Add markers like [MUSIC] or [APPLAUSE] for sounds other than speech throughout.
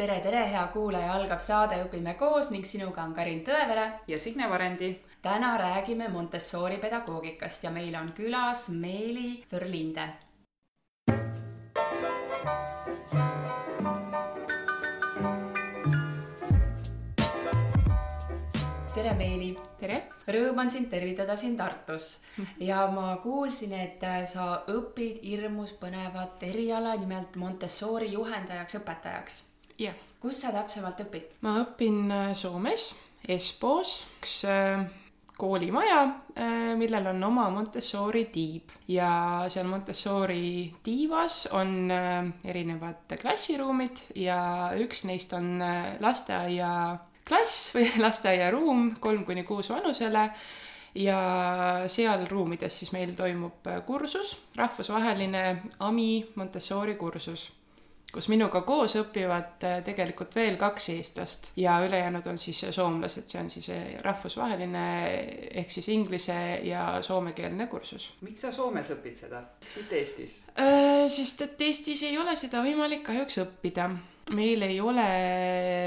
tere, tere, hea kuulaja, algab saade Õpime koos ning sinuga on Karin Tõevere ja Signe Varendi. täna räägime Montessori pedagoogikast ja meil on külas Meeli Förlinde. tere, Meeli. tere. Rõõm on sind tervitada siin Tartus ja ma kuulsin, et sa õpid hirmus põnevat eriala, nimelt Montessori juhendajaks, õpetajaks. Jah. kus sa täpsemalt õpid? ma õpin äh, Soomes, Espoos, üks äh, koolimaja, äh, millel on oma Montessori tiib ja seal Montessori tiivas on erinevad klassiruumid ja üks neist on lasteaia klass või [LAUGHS] lasteaiaruum kolm kuni kuus vanusele ja seal ruumides siis meil toimub kursus, rahvusvaheline AMI Montessori kursus, kus minuga koos õpivad tegelikult veel kaks eestlast ja ülejäänud on siis soomlased, see on siis rahvusvaheline ehk siis inglise ja soomekeelne kursus. miks sa Soomes õpid seda, mitte Eestis äh,? sest et Eestis ei ole seda võimalik kahjuks õppida meil ei ole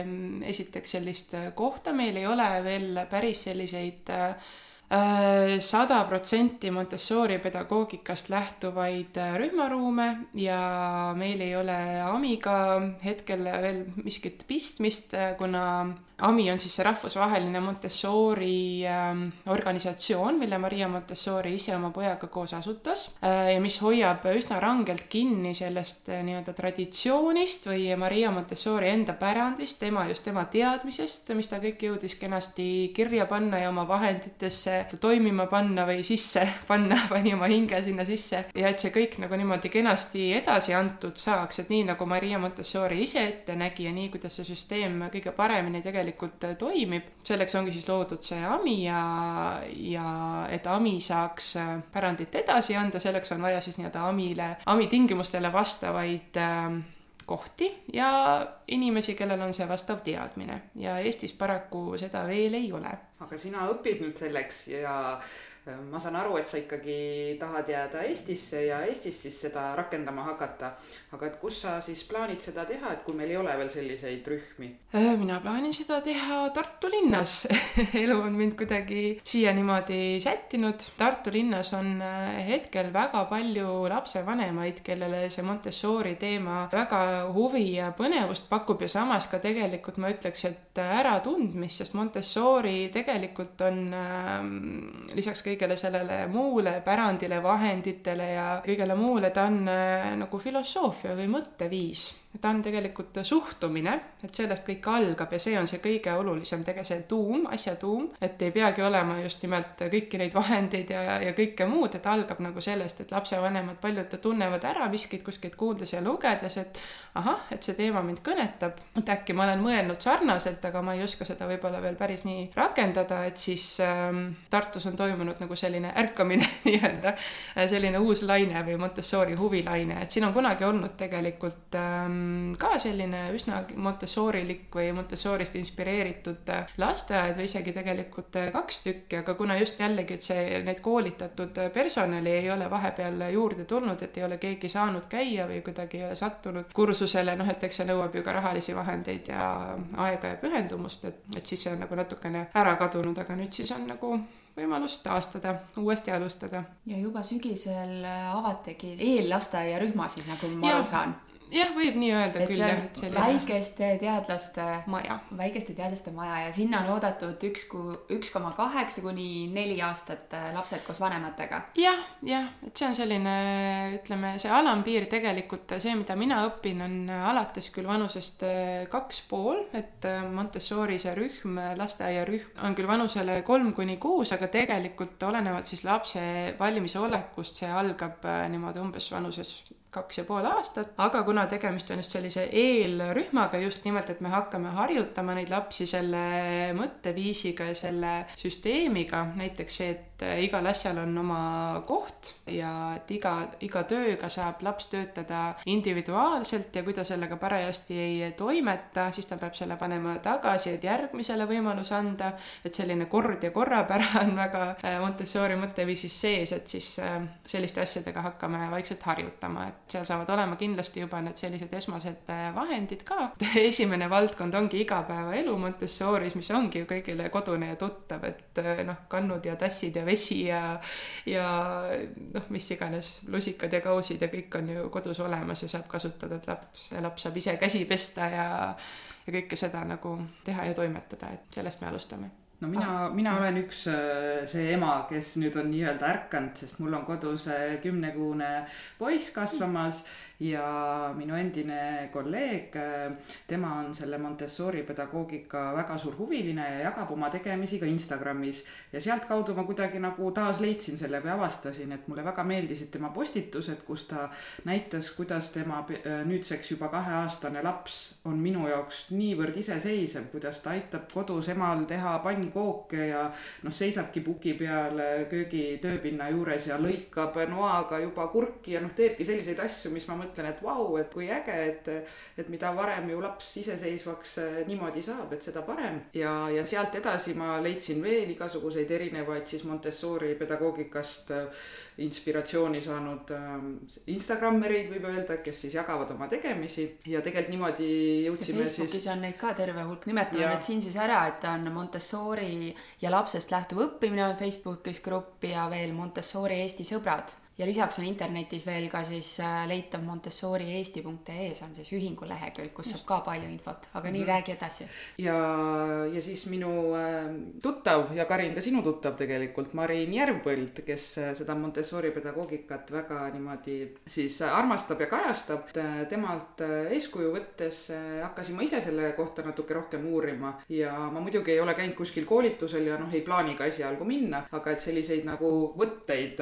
mm, esiteks sellist kohta, meil ei ole veel päris selliseid äh, sada protsenti Montessori pedagoogikast lähtuvaid äh, rühmaruume ja meil ei ole AMI-ga hetkel veel miskit pistmist, äh, kuna AMI on siis see rahvusvaheline Montessori äh, organisatsioon, mille Maria Montessori ise oma pojaga koos asutas äh, ja mis hoiab üsna rangelt kinni sellest äh, nii-öelda traditsioonist või Maria Montessori enda pärandist, tema just tema teadmisest, mis ta kõik jõudis kenasti kirja panna ja oma vahenditesse toimima panna või sisse [LAUGHS] panna, pani oma hinge sinna sisse. Ja et see kõik nagu niimoodi kenasti edasi antud saaks, et nii nagu Maria Montessori ise ette nägi ja nii, kuidas see süsteem kõige paremini tegelikult tegelikult äh, toimib. selleks ongi siis loodud see AMI ja, ja et AMI saaks äh, pärandit edasi anda, selleks on vaja siis nii-öelda AMI-le, AMI tingimustele vastavaid äh, kohti ja inimesi, kellel on see vastav teadmine ja Eestis paraku seda veel ei ole. aga sina õpid nüüd selleks ja ma saan aru, et sa ikkagi tahad jääda Eestisse ja Eestis siis seda rakendama hakata. aga et kus sa siis plaanid seda teha, et kui meil ei ole veel selliseid rühmi? Mina plaanin seda teha Tartu linnas [LAUGHS] elu on mind kuidagi siia niimoodi sättinud. Tartu linnas on äh, hetkel väga palju lapsevanemaid, kellele see Montessori teema väga huvi ja põnevust pakub ja samas ka tegelikult ma ütleks, et äratundmist, sest Montessori tegelikult on äh, lisaks kõigele kõigele sellele muule pärandile, vahenditele ja kõigele muule, ta on äh, nagu filosoofia või mõtteviis ta on tegelikult suhtumine, et sellest kõik algab ja see on see kõige olulisem, tegelikult see tuum, asja tuum, et ei peagi olema just nimelt kõiki neid vahendeid ja, ja kõike muud, et algab nagu sellest, et lapsevanemad paljud tunnevad ära miskit kuskilt kuuldes ja lugedes, et ahah, et see teema mind kõnetab, et äkki ma olen mõelnud sarnaselt, aga ma ei oska seda võib-olla veel päris nii rakendada, et siis ähm, Tartus on toimunud nagu selline ärkamine [LAUGHS] nii-öelda, selline uus laine või Montessori huvilaine, et siin on kunagi olnud tegelikult ähm, ka selline üsna Montessorilik või Montessorist inspireeritud lasteaed või isegi tegelikult kaks tükki, aga kuna just jällegi, et see, need koolitatud personali ei ole vahepeal juurde tulnud, et ei ole keegi saanud käia või kuidagi ei ole sattunud kursusele, noh, et eks see nõuab ju ka rahalisi vahendeid ja aega ja pühendumust, et, et siis see on nagu natukene ära kadunud, aga nüüd siis on nagu võimalus taastada, uuesti alustada. ja juba sügisel avategi eellasteaiarühmasid, nagu ma aru saan jah, võib nii öelda et küll jah, et selline väikeste teadlaste maja, väikeste teadlaste maja ja sinna on oodatud üks kuu, üks koma kaheksa kuni neli aastat äh, lapsed koos vanematega ja,. jah, jah, et see on selline, ütleme, see alampiir tegelikult, see, mida mina õpin, on alates küll vanusest äh, kaks pool, et äh, Montessori see rühm, lasteaiarühm on küll vanusele kolm kuni kuus, aga tegelikult olenevalt siis lapse valmisolekust, see algab niimoodi umbes vanuses kaks ja pool aastat, aga kuna tegemist on just sellise eelrühmaga just nimelt, et me hakkame harjutama neid lapsi selle mõtteviisiga ja selle süsteemiga, näiteks see, et äh, igal asjal on oma koht ja et iga, iga tööga saab laps töötada individuaalselt ja kui ta sellega parajasti ei toimeta, siis ta peab selle panema tagasi, et järgmisele võimaluse anda. et selline kord ja korrapära [LAUGHS] on väga äh, Montessori mõtteviisis sees, et siis äh, selliste asjadega hakkame vaikselt harjutama, et seal saavad olema kindlasti juba need sellised esmased vahendid ka. [LAUGHS] esimene valdkond ongi igapäevaelu Montessoris, mis ongi ju kõigile kodune ja tuttav, et noh, kannud ja tassid ja vesi ja ja noh, mis iganes lusikad ja kausid ja kõik on ju kodus olemas ja saab kasutada, et laps, laps saab ise käsi pesta ja ja kõike seda nagu teha ja toimetada, et sellest me alustame no mina ah., mina olen üks äh, see ema, kes nüüd on nii-öelda ärkanud, sest mul on kodus äh, kümnekuune poiss kasvamas ja minu endine kolleeg, tema on selle Montessori pedagoogika väga suur huviline ja jagab oma tegemisi ka Instagramis. ja sealtkaudu ma kuidagi nagu taas leidsin selle või avastasin, et mulle väga meeldisid tema postitused, kus ta näitas, kuidas tema nüüdseks juba kaheaastane laps on minu jaoks niivõrd iseseisev, kuidas ta aitab kodus emal teha pannkooke ja noh, seisabki puki peal köögi tööpinna juures ja lõikab noaga juba kurki ja noh, teebki selliseid asju, mis ma mõtlen et vau wow,, et kui äge, et, et mida varem ju laps iseseisvaks äh, niimoodi saab, et seda parem. ja, ja sealt edasi ma leidsin veel igasuguseid erinevaid siis Montessori pedagoogikast äh, inspiratsiooni saanud ähm, Instagrammereid, võib öelda, kes siis jagavad oma tegemisi ja tegelikult niimoodi jõudsime ja Facebookis siis. on neid ka terve hulk, nimetame need siin siis ära, et on Montessori ja lapsest lähtuv õppimine on Facebookis grupp ja veel Montessori Eesti sõbrad ja lisaks on internetis veel ka siis äh, leitav montessorieesti.ee, see on siis ühingu lehekülg, kus Just. saab ka palju infot, aga mm -hmm. nii, mhm. räägi edasi. ja, ja siis minu äh, tuttav ja Karin, ka sinu tuttav tegelikult, Marin Järvpõld, kes äh, seda Montessori pedagoogikat väga niimoodi siis armastab ja kajastab. temalt eeskuju võttes hakkasin ma ise selle kohta natuke rohkem uurima ja ma muidugi ei ole käinud kuskil koolitusel ja noh, ei plaani ka esialgu minna, aga et selliseid nagu võtteid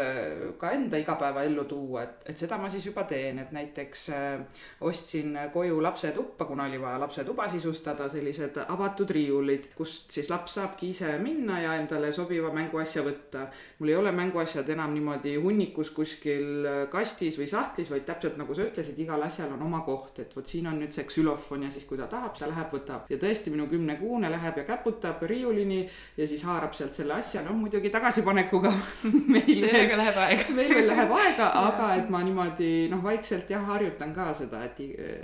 ka enda igapäevaellu tuua, et, et seda ma siis juba teen, et näiteks äh, ostsin koju lapsetuppa, kuna oli vaja lapsetuba sisustada, sellised avatud riiulid, kust siis laps saabki ise minna ja endale sobiva mänguasja võtta. mul ei ole mänguasjad enam niimoodi hunnikus kuskil kastis või sahtlis, vaid täpselt nagu sa ütlesid, igal asjal on oma koht, et vot siin on nüüd see ksülofon ja siis, kui ta tahab, ta läheb, võtab. ja tõesti, minu kümnekuune läheb ja käputab riiulini ja siis haarab sealt selle asja, noh muidugi tagasipanekuga [LAUGHS] sellega läheb aega meil veel läheb [LAUGHS] aega, aga et ma niimoodi noh, vaikselt jah, harjutan ka seda, et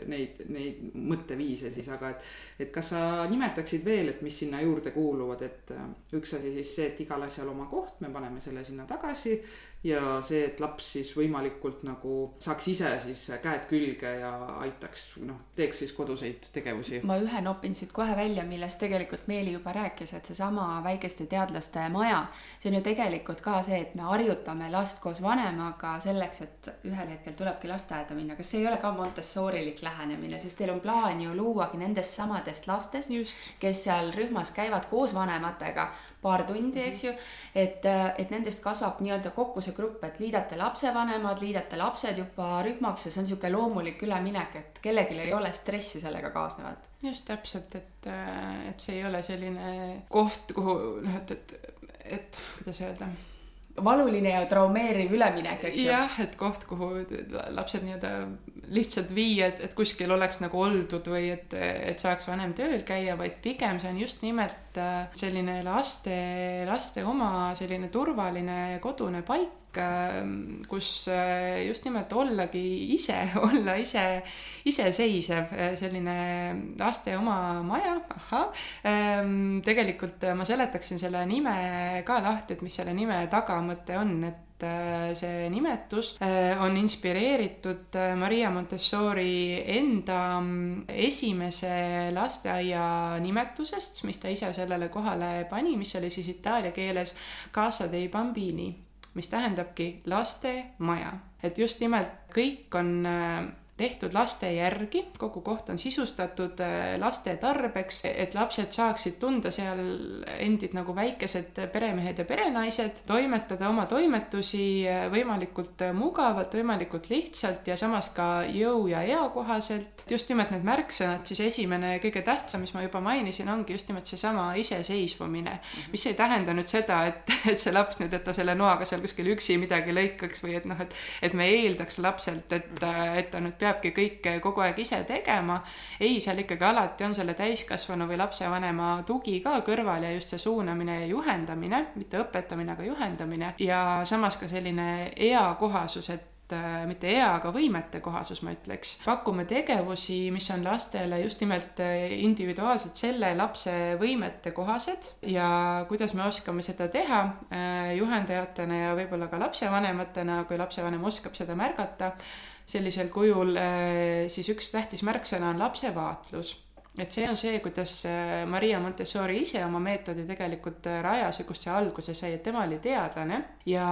neid, neid mõtteviise siis, aga et. et kas sa nimetaksid veel, et mis sinna juurde kuuluvad, et äh, üks asi siis see, et igal asjal oma koht, me paneme selle sinna tagasi ja see, et laps siis võimalikult nagu saaks ise siis käed külge ja aitaks, noh, teeks siis koduseid tegevusi. ma ühe nopin siit kohe välja, millest tegelikult Meeli juba rääkis, et seesama väikeste teadlaste maja, see on ju tegelikult ka see, et me harjutame last koos vanemaga selleks, et ühel hetkel tulebki lasteaeda minna, kas see ei ole ka Montessorilik lähenemine, sest teil on plaan ju luuagi nendest samadest lastest, kes seal rühmas käivad koos vanematega paar tundi, eks ju, et, et nendest kasvab nii-öelda kokku see grupp, et liidate lapsevanemad, liidate lapsed juba rühmaks ja see on niisugune loomulik üleminek, et kellelgi ei ole stressi sellega kaasnevat. just täpselt, et, et see ei ole selline koht, kuhu noh, et, et, et kuidas öelda valuline ja traumeeriv üleminek, eks ju. jah, et koht, kuhu lapsed nii-öelda lihtsalt viia, et, et kuskil oleks nagu oldud või et, et saaks vanem tööl käia, vaid pigem see on just nimelt äh, selline laste, laste oma selline turvaline kodune paik Ähm, kus äh, just nimelt ollagi ise, [LAUGHS] olla ise, iseseisev, äh, selline laste oma maja, [LAUGHS] ahah. Ähm, tegelikult ma seletaksin selle nime ka lahti, et mis selle nime tagamõte on, et äh, see nimetus on inspireeritud Maria Montessori enda mm, esimese lasteaia nimetusest, mis ta ise sellele kohale pani, mis oli siis itaalia keeles Casa dei Bambini mis tähendabki lastemaja. et just nimelt kõik on äh, tehtud laste järgi, kogu koht on sisustatud äh, laste tarbeks, et lapsed saaksid tunda seal endid nagu väikesed peremehed ja perenaised, toimetada oma toimetusi äh, võimalikult mugavalt, võimalikult lihtsalt ja samas ka jõu ja eakohaselt. just nimelt need märksõnad, siis esimene ja kõige tähtsam, mis ma juba mainisin, ongi just nimelt seesama iseseisvumine, mis ei tähenda nüüd seda, et, [LAUGHS] et see laps nüüd, et ta selle noaga seal kuskil üksi midagi lõikaks või et noh, et et me eeldaks lapselt, et, et ta nüüd peabki kõike kogu aeg ise tegema. ei, seal ikkagi alati on selle täiskasvanu või lapsevanema tugi ka kõrval ja just see suunamine ja juhendamine, mitte õpetamine, aga juhendamine ja samas ka selline eakohasus, et äh, mitte ea, aga võimete kohasus, ma ütleks. pakume tegevusi, mis on lastele just nimelt äh, individuaalselt selle lapse võimete kohased ja kuidas me oskame seda teha juhendajatena ja võib-olla ka lapsevanematena, kui lapsevanem oskab seda märgata sellisel kujul, eh, siis üks tähtis märksõna on lapsevaatlus et see on see, kuidas äh, Maria Montessori ise oma meetodi tegelikult äh, rajas ja kust see alguse sai, et tema oli teadlane. Ja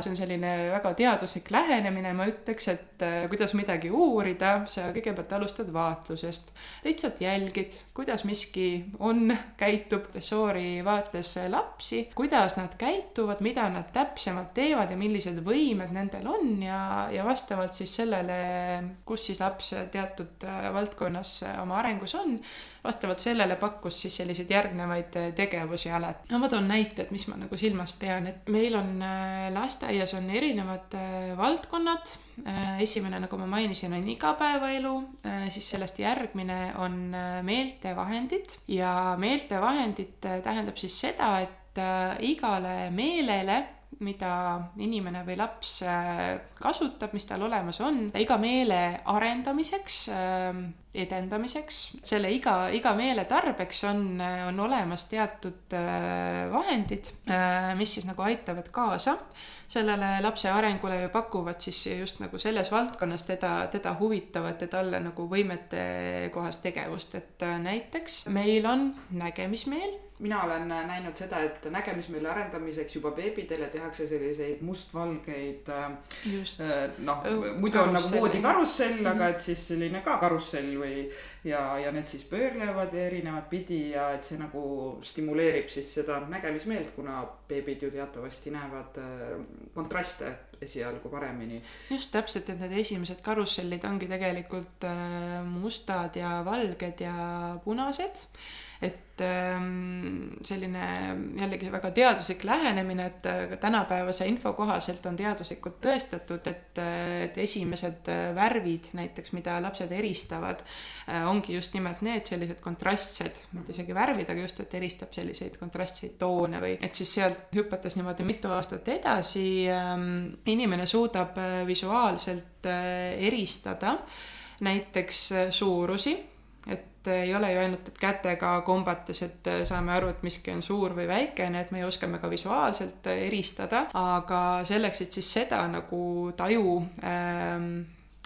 see on selline väga teaduslik lähenemine, ma ütleks, et äh, kuidas midagi uurida, sa kõigepealt alustad vaatlusest, lihtsalt jälgid, kuidas miski on, käitub, Montessori vaatles lapsi, kuidas nad käituvad, mida nad täpsemalt teevad ja millised võimed nendel on ja, ja vastavalt siis sellele, kus siis laps teatud valdkonnas oma arengus on, vastavalt sellele pakkus siis selliseid järgnevaid äh, tegevusi alati. no ma toon näite, et mis ma nagu silmas pean, et meil on äh, lasteaias on erinevad äh, valdkonnad. esimene, nagu ma mainisin, on igapäevaelu, siis sellest järgmine on meeltevahendid ja meeltevahendid tähendab siis seda, et igale meelele mida inimene või laps kasutab, mis tal olemas on, iga meele arendamiseks edendamiseks. selle iga, iga meele tarbeks on, on olemas teatud äh, vahendid, äh, mis siis nagu aitavad kaasa sellele lapse arengule või pakuvad siis just nagu selles valdkonnas teda, teda huvitavat ja talle nagu võimete kohast tegevust, et äh, näiteks meil on nägemismeel mina olen näinud seda, et nägemismeele arendamiseks juba beebidele tehakse selliseid mustvalgeid noh, muidu on nagu voodikarussell mm, -hmm. aga et siis selline ka karussell või ja, ja need siis pöörlevad erinevat pidi ja et see nagu stimuleerib siis seda nägemismeelt, kuna beebid ju teatavasti näevad äh, kontraste esialgu paremini. just täpselt, et need esimesed karussellid ongi tegelikult äh, mustad ja valged ja punased selline jällegi väga teaduslik lähenemine, et äh, tänapäevase info kohaselt on teaduslikult tõestatud, et, äh, et esimesed äh, värvid näiteks, mida lapsed eristavad, ongi just nimelt need sellised kontrastsed, mitte isegi värvid, aga just, et eristab selliseid kontrastseid toone või et siis sealt hüpates niimoodi mitu aastat edasi ähm, inimene suudab visuaalselt eristada näiteks suurusi et ei ole ju ainult, et kätega kombates, et saame aru, et miski on suur või väikene, et me oskame ka visuaalselt eristada, aga selleks, et siis seda nagu taju ähm,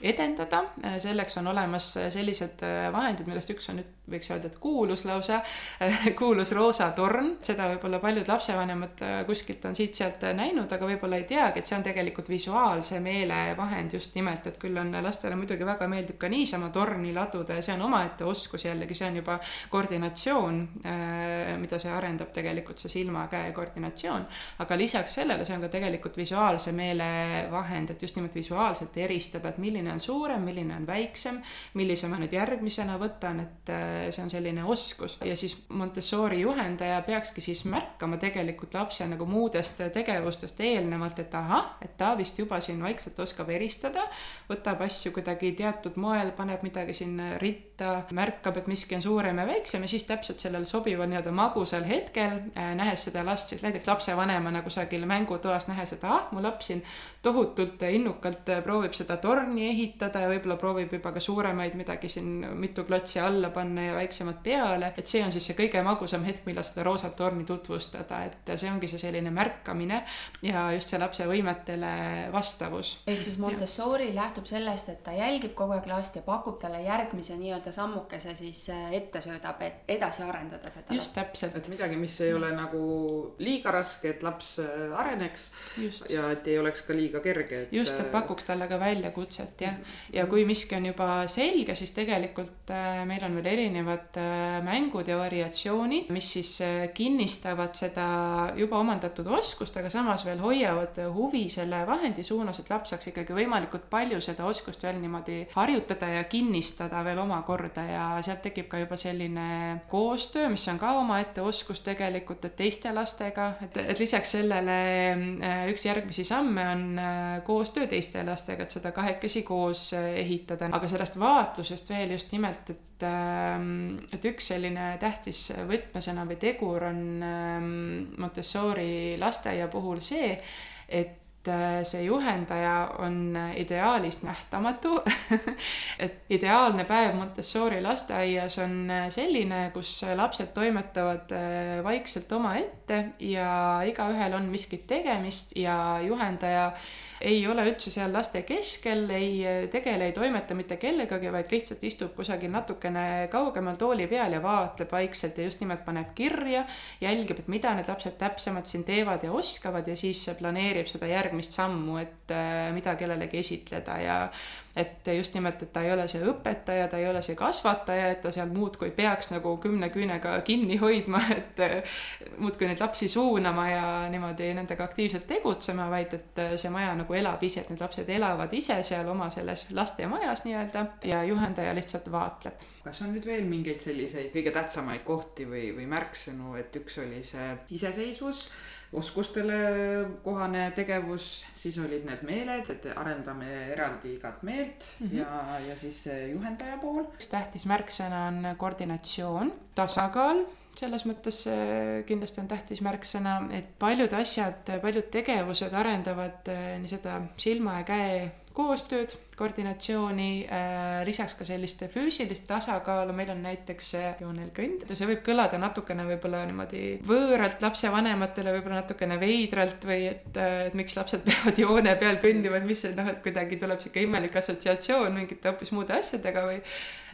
edendada, selleks on olemas sellised vahendid, millest üks on nüüd võiks öelda, et kuulus lausa, [LAUGHS] kuulus roosa torn, seda võib-olla paljud lapsevanemad äh, kuskilt on siit-sealt näinud, aga võib-olla ei teagi, et see on tegelikult visuaalse meele vahend just nimelt, et küll on lastele muidugi väga meeldib ka niisama torni laduda ja see on omaette oskus jällegi, see on juba koordinatsioon, äh, mida see arendab tegelikult, see silma-käe koordinatsioon, aga lisaks sellele see on ka tegelikult visuaalse meele vahend, et just nimelt visuaalselt eristada, et milline on suurem, milline on väiksem, millise ma nüüd järgmisena võtan, et äh, see on selline oskus. ja siis Montessori juhendaja peakski siis märkama tegelikult lapse nagu muudest tegevustest eelnevalt, et ahah, et ta vist juba siin vaikselt oskab eristada, võtab asju kuidagi teatud moel, paneb midagi sinna ritta, märkab, et miski on suurem ja väiksem ja siis täpselt sellel sobival nii-öelda magusal hetkel, äh, nähes seda last siis näiteks lapsevanemana kusagil mängutoas, nähes, et ah, mu laps siin tohutult innukalt proovib seda torni ehitada ja võib-olla proovib juba ka suuremaid midagi siin mitu klotsi alla panna panna ja väiksemad peale, et see on siis see kõige magusam hetk, millal seda roosat torni tutvustada, et see ongi see selline märkamine ja just see lapse võimetele vastavus. ehk siis Montessori ja. lähtub sellest, et ta jälgib kogu aeg last ja pakub talle järgmise nii-öelda sammukese siis äh, ette söödab, et edasi arendada seda. just täpselt. et midagi, mis ei ole nagu liiga raske, et laps äh, areneks just. ja et ei oleks ka liiga kerge et.... just, et äh, pakuks talle ka väljakutset jah, ja kui miski on juba selge, siis tegelikult meil on veel erinevad mängud ja variatsioonid, mis siis kinnistavad seda juba omandatud oskust, aga samas veel hoiavad huvi selle vahendi suunas, et laps saaks ikkagi võimalikult palju seda oskust veel niimoodi harjutada ja kinnistada veel omakorda. Ja sealt tekib ka juba selline koostöö, mis on ka omaette oskus tegelikult, et teiste lastega, et, et lisaks sellele äh, üks järgmisi samme on äh, koostöö teiste lastega, et seda kahekesi koos äh, ehitada, aga sellest vaatlusest veel just nimelt, et ähm, et üks selline tähtis võtmesõna või tegur on ähm, Montessori lasteaia puhul see, et Äh, see juhendaja on ideaalist nähtamatu. [LAUGHS] Et ideaalne päev Montessori lasteaias on äh, selline, kus lapsed toimetavad äh, vaikselt omaette ja igaühel on miskit tegemist ja juhendaja ei ole üldse seal laste keskel, ei tegele, ei toimeta mitte kellegagi, vaid lihtsalt istub kusagil natukene kaugemal tooli peal ja vaatleb vaikselt ja just nimelt paneb kirja, jälgib, et mida need lapsed täpsemalt siin teevad ja oskavad ja siis planeerib seda järgmist sammu, et äh, mida kellelegi esitleda ja et just nimelt, et ta ei ole see õpetaja, ta ei ole see kasvataja, et ta seal muudkui peaks nagu kümne küünega kinni hoidma, [LAUGHS] et eh, muudkui neid lapsi suunama ja niimoodi nendega aktiivselt tegutsema, vaid et eh, see maja nagu elab ise, et need lapsed elavad ise seal oma selles lastemajas nii-öelda ja juhendaja lihtsalt vaatleb. Kas on nüüd veel mingeid selliseid kõige tähtsamaid kohti või, või märksõnu, et üks oli see iseseisvus, oskustele kohane tegevus, siis olid need meeled, et arendame eraldi igat meelt mm -hmm. ja, ja siis juhendaja pool. üks tähtis märksõna on koordinatsioon, tasakaal selles mõttes kindlasti on tähtis märksõna, et paljud asjad, paljud tegevused arendavad eh, nii seda silma ja käe koostööd, koordinatsiooni äh,, lisaks ka sellist füüsilist tasakaalu, meil on näiteks joonel kõnd, see võib kõlada natukene võib-olla niimoodi võõralt lapsevanematele, võib-olla natukene veidralt või et, äh, et miks lapsed [LAUGHS] peavad joone peal kõndima, et mis see noh, et kuidagi tuleb sihuke imelik assotsiatsioon mingite hoopis muude asjadega või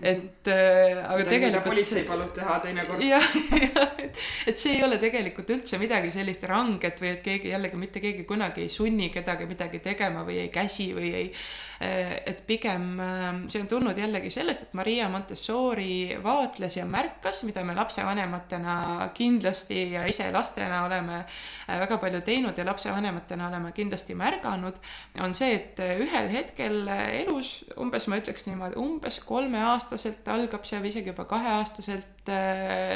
et äh, aga Midagi, tegelikult politsei palub teha teinekord. jah, [LAUGHS] jah, et, et see ei ole tegelikult üldse midagi sellist ranget või et keegi jällegi mitte keegi kunagi ei sunni kedagi midagi tegema või ei käsi või ei Eh, et pigem eh, see on tulnud jällegi sellest, et Maria Montessori vaatles ja märkas, mida me lapsevanematena kindlasti ja ise lastena oleme eh, väga palju teinud ja lapsevanematena oleme kindlasti märganud, on see, et ühel hetkel elus, umbes ma ütleks niimoodi, umbes kolmeaastaselt algab või isegi juba kaheaastaselt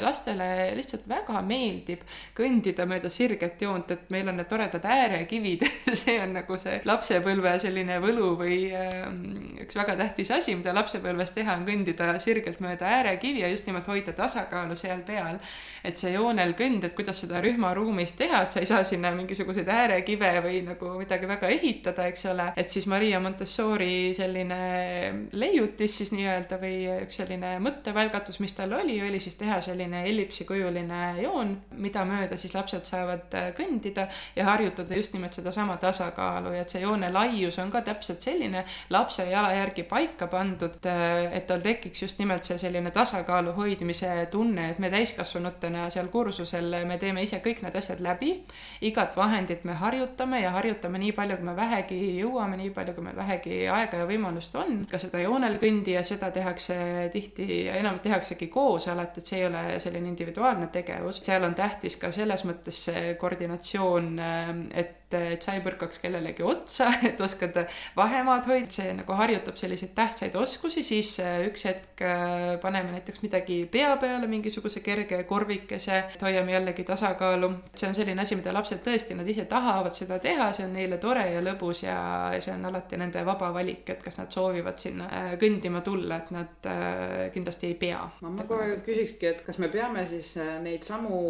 lastele lihtsalt väga meeldib kõndida mööda sirget joont, et meil on need toredad äärekivid [LAUGHS] see on nagu see lapsepõlve selline võlu või Ähm, üks väga tähtis asi, mida lapsepõlves teha, on kõndida sirgelt mööda äärekivi ja just nimelt hoida tasakaalu seal peal. et see joonel kõnd, et kuidas seda rühmaruumis teha, et sa ei saa sinna mingisuguseid äärekive või nagu midagi väga ehitada, eks ole, et siis Maria Montessori selline leiutis siis nii-öelda või üks selline mõttevälgatus, mis tal oli, oli siis teha selline ellipsikujuline joon, mida mööda siis lapsed saavad äh, kõndida ja harjutada just nimelt sedasama tasakaalu ja et see joone laius on ka täpselt selline, lapse jala järgi paika pandud, et tal tekiks just nimelt see selline tasakaalu hoidmise tunne, et me täiskasvanutena seal kursusel, me teeme ise kõik need asjad läbi. igat vahendit me harjutame ja harjutame nii palju, kui me vähegi jõuame, nii palju, kui meil vähegi aega ja võimalust on. ka seda joonel kõndi ja seda tehakse tihti ja enam tehaksegi koos alati, et see ei ole selline individuaalne tegevus. seal on tähtis ka selles mõttes see koordinatsioon, et et sa ei põrkaks kellelegi otsa, [LAUGHS] et oskad vahemaad hoida, see nagu harjutab selliseid tähtsaid oskusi, siis äh, üks hetk äh, paneme näiteks midagi pea peale, mingisuguse kerge korvikese, et hoiame jällegi tasakaalu. see on selline asi, mida lapsed tõesti, nad ise tahavad seda teha, see on neile tore ja lõbus ja, see on alati nende vaba valik, et kas nad soovivad sinna äh, kõndima tulla, et nad kindlasti ei pea. ma kohe küsikski, et kas me peame siis neid samu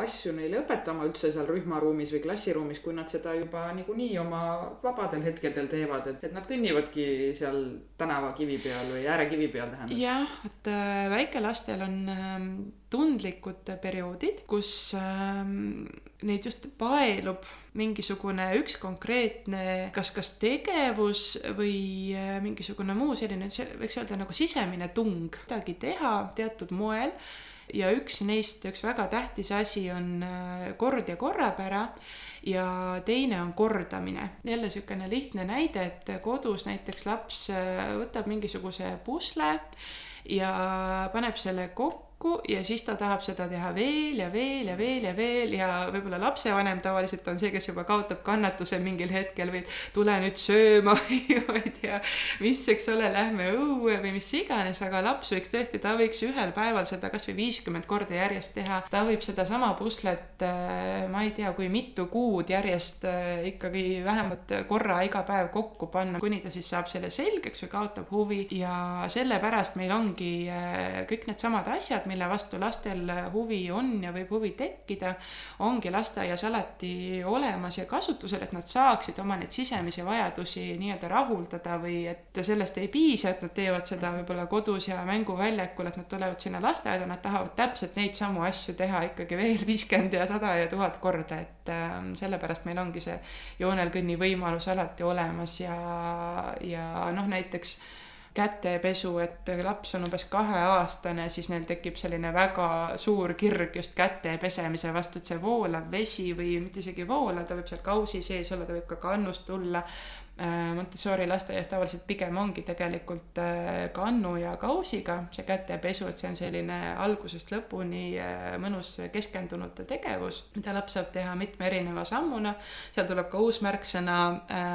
asju neile õpetama üldse seal rühmaruumis või klassiruumis, kui nad seda seda juba niikuinii oma vabadel hetkedel teevad, et, et nad kõnnivadki seal tänavakivi peal või äärekivi peal tähendab. jah, vot äh, väikelastel on ähm, tundlikud perioodid, kus ähm, neid just paelub mingisugune üks konkreetne kas, kas tegevus või äh, mingisugune muu selline, võiks öelda nagu sisemine tung midagi teha teatud moel ja üks neist, üks väga tähtis asi on äh, kord ja korrapära ja teine on kordamine. jälle niisugune lihtne näide, et kodus näiteks laps äh, võtab mingisuguse pusle ja paneb selle kokku kokku ja siis ta tahab seda teha veel ja veel ja veel ja veel ja võib-olla lapsevanem tavaliselt on see, kes juba kaotab kannatuse mingil hetkel või tule nüüd sööma [LAUGHS] või ma ei tea, mis, eks ole, lähme õue või mis iganes, aga laps võiks tõesti, ta võiks ühel päeval seda kasvõi viiskümmend korda järjest teha. ta võib sedasama puslet, äh, ma ei tea, kui mitu kuud järjest äh, ikkagi vähemalt korra iga päev kokku panna, kuni ta siis saab selle selgeks või kaotab huvi ja sellepärast meil ongi äh, kõik needsamad asjad, mille vastu lastel huvi on ja võib huvi tekkida, ongi lasteaias alati olemas ja kasutusel, et nad saaksid oma neid sisemisi vajadusi nii-öelda rahuldada või et sellest ei piisa, et nad teevad seda võib-olla kodus ja mänguväljakul, et nad tulevad sinna lasteaeda, nad tahavad täpselt neid samu asju teha ikkagi veel viiskümmend ja sada ja tuhat korda, et äh, sellepärast meil ongi see joonel kõnni võimalus alati olemas ja, ja noh, näiteks kätepesu, et laps on umbes kaheaastane, siis neil tekib selline väga suur kirg just käte pesemise vastu, et see voolav vesi või mitte isegi voolav, ta võib seal kausi sees olla, ta võib ka kannust tulla Montessori lasteaias tavaliselt pigem ongi tegelikult äh, kannu ja kausiga see kätepesu, et see on selline algusest lõpuni äh, mõnus keskendunud tegevus, mida laps saab teha mitme erineva sammuna. seal tuleb ka uus märksõna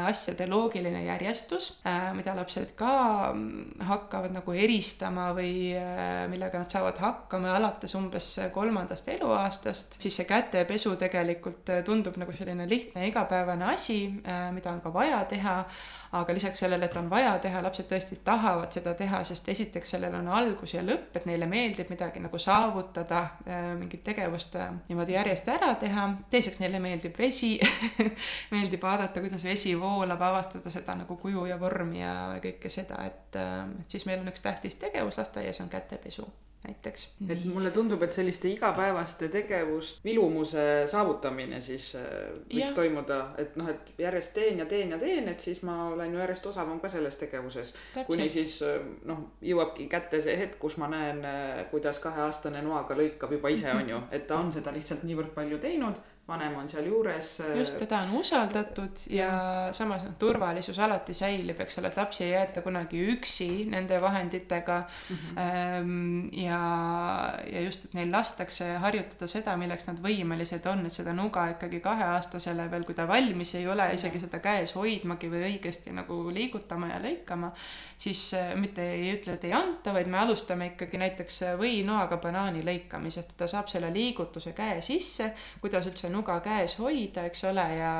asjade loogiline järjestus, mida lapsed ka mm, hakkavad nagu eristama või millega nad saavad hakkama alates umbes kolmandast eluaastast, siis see kätepesu tegelikult tundub nagu selline lihtne igapäevane asi, mida on ka vaja teha teha, aga lisaks sellele, et on vaja teha, lapsed tõesti tahavad seda teha, sest esiteks sellel on algus ja lõpp, et neile meeldib midagi nagu saavutada, äh, mingit tegevust äh, niimoodi järjest ära teha. teiseks neile meeldib vesi [LAUGHS] meeldib vaadata, kuidas vesi voolab, avastada seda nagu kuju ja vormi ja kõike seda, et, äh, siis meil on üks tähtis tegevus lasteaias on kätepesu näiteks. et mulle tundub, et selliste igapäevaste tegevust, vilumuse saavutamine siis äh, võiks ja. toimuda, et noh, et järjest teen ja teen ja teen, et siis ma olen ju järjest osavam ka selles tegevuses. kuni siis äh, noh, jõuabki kätte see hetk, kus ma näen, äh, kuidas kaheaastane noaga lõikab juba ise, on ju, et ta on seda lihtsalt niivõrd palju teinud vanem on sealjuures. Äh, just, teda on usaldatud ja, ja samas noh, turvalisus alati säilib, eks ole, et lapsi ei jäeta kunagi üksi nende vahenditega mm. -hmm. ja, ja just, et neil lastakse harjutada seda, milleks nad võimelised on, et seda nuga ikkagi kaheaastasele veel, kui ta valmis ei ole, isegi seda käes hoidmagi või õigesti nagu liigutama ja lõikama, siis äh, mitte ei ütle, et ei anta, vaid me alustame ikkagi näiteks võinoaga banaani lõikamisest, ta saab selle liigutuse käe sisse, kuidas üldse nuga käes hoida, eks ole, ja,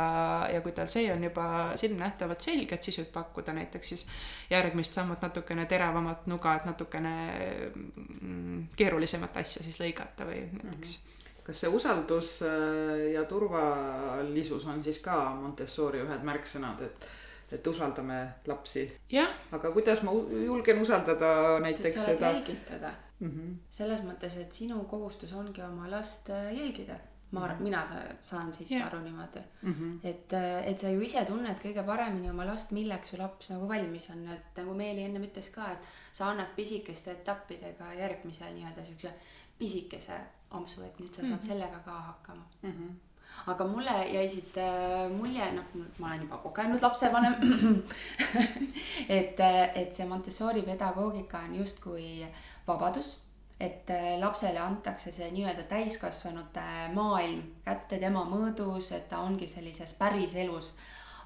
ja kui tal see on juba silmnähtavalt selge, et siis võib pakkuda näiteks siis järgmist sammut natukene teravamat nuga, et natukene mm, keerulisemat asja siis lõigata või näiteks mm. -hmm kas see usaldus äh, ja turvalisus on siis ka Montessori ühed märksõnad, et et usaldame lapsi. aga kuidas ma julgen usaldada näiteks seda. jälgitada mm. -hmm. selles mõttes, et sinu kohustus ongi oma last äh, jälgida ma arvan, mina saan siit yeah. aru niimoodi mm. -hmm. et, et sa ju ise tunned kõige paremini oma last, milleks su laps nagu valmis on, et nagu Meeli ennem ütles ka, et sa annad pisikeste etappidega järgmise nii-öelda siukse pisikese ampsu, et nüüd sa saad mm -hmm. sellega ka hakkama mm. -hmm aga mulle jäi siit äh, mulje, noh, ma olen juba kogenud lapsevanem [CLEARS THROAT] et, et see Montessori pedagoogika on justkui vabadus et äh, lapsele antakse see nii-öelda täiskasvanute maailm kätte tema mõõdus, et ta ongi sellises päriselus.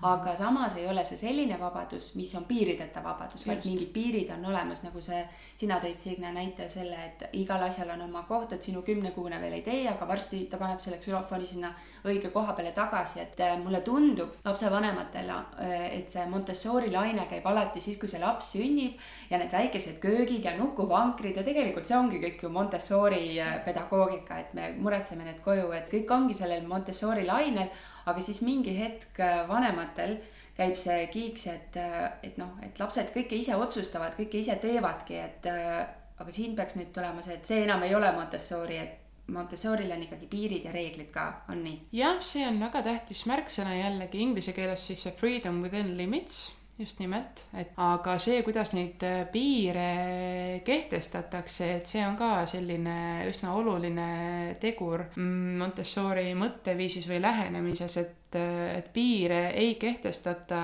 Aga samas ei ole see selline vabadus, mis on piirideta vabadus, vaid mingid piirid on olemas, nagu see, sina tõid Signe näite selle, et igal asjal on oma koht, et sinu kümnekuune veel ei tee, aga varsti ta paneb selle ksülofoni sinna õige koha peale tagasi, et äh, mulle tundub lapsevanematele, äh, et see Montessori laine käib alati siis, kui see laps sünnib ja need väikesed köögid ja nukuvankrid ja tegelikult see ongi kõik ju Montessori äh, pedagoogika, et me muretseme need koju, et kõik ongi sellel Montessori lainel aga siis mingi hetk äh, vanematel käib see kiiks, et, äh, et noh, et lapsed kõike ise otsustavad, kõike ise teevadki, et äh, aga siin peaks nüüd tulema see, et see enam ei ole Montessori, et Montessoril on ikkagi piirid ja reeglid ka, on nii? jah, see on väga tähtis märksõna jällegi inglise keeles siis see freedom within limits just nimelt, et aga see, kuidas neid piire kehtestatakse, et see on ka selline üsna oluline tegur Montessori mõtteviisis või lähenemises, et et, piire ei kehtestata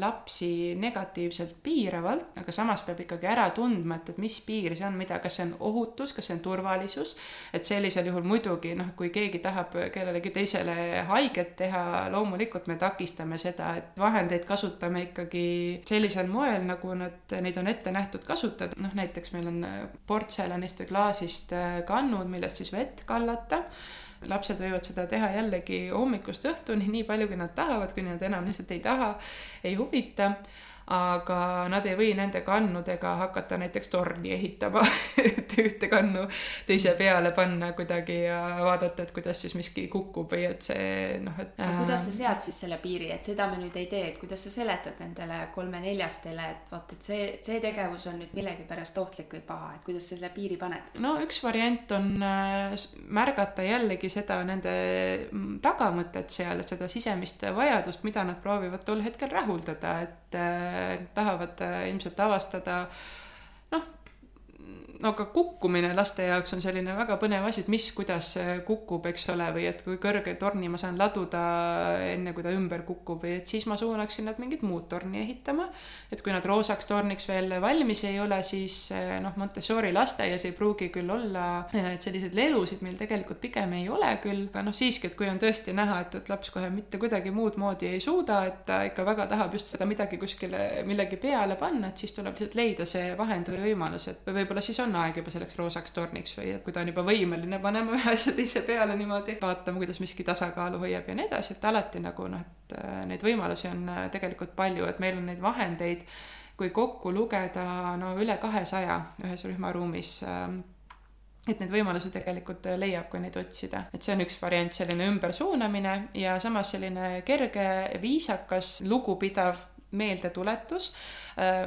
lapsi negatiivselt piiravalt, aga samas peab ikkagi ära tundma, et, et mis piir see on, mida, kas see on ohutus, kas see on turvalisus. et sellisel juhul muidugi noh, kui keegi tahab kellelegi teisele haiget teha, loomulikult me takistame seda, et vahendeid kasutame ikkagi sellisel moel, nagu nad, neid on ette nähtud kasutada. noh, näiteks meil on portselanist või klaasist kannud, millest siis vett kallata lapsed võivad seda teha jällegi hommikust õhtuni, nii palju, kui nad tahavad, kuni nad enam lihtsalt ei taha, ei huvita aga nad ei või nende kannudega hakata näiteks torni ehitama [LAUGHS] et ühte kannu teise peale panna kuidagi ja vaadata, et kuidas siis miski kukub või et see noh, et. aga kuidas sa sead siis selle piiri, et seda me nüüd ei tee, et kuidas sa seletad nendele kolme-neljastele, et vot, et see, see tegevus on nüüd millegipärast ohtlik või paha, et kuidas sa selle piiri paned? no üks variant on äh, märgata jällegi seda nende mm, tagamõtet seal, seda sisemist vajadust, mida nad proovivad tol hetkel rahuldada, et äh, tahavad äh, ilmselt avastada no aga kukkumine laste jaoks on selline väga põnev asi, et mis, kuidas kukub, eks ole, või et kui kõrge torni ma saan laduda enne, kui ta ümber kukub et siis ma suunaksin nad mingit muud torni ehitama. et kui nad roosaks torniks veel valmis ei ole, siis eh, noh, Montessori lasteaias ei pruugi küll olla, eh, et selliseid lelusid meil tegelikult pigem ei ole küll, aga noh, siiski, et kui on tõesti näha, et, et laps kohe mitte kuidagi muud moodi ei suuda, et ta ikka väga tahab just seda midagi kuskile millegi peale panna, et siis tuleb lihtsalt leida see vahend või võimalus, et võib-olla siis on aeg juba selleks roosaks torniks või et kui ta on juba võimeline panema ühe asja teise peale niimoodi, vaatama, kuidas miski tasakaalu hoiab ja nii edasi, et alati nagu noh, et äh, neid võimalusi on äh, tegelikult palju, et meil on neid vahendeid, kui kokku lugeda no üle kahesaja ühes rühmaruumis ähm, et neid võimalusi tegelikult äh, leiab, kui neid otsida. et see on üks variant, selline ümbersuunamine ja samas selline kerge, viisakas, lugupidav meeldetuletus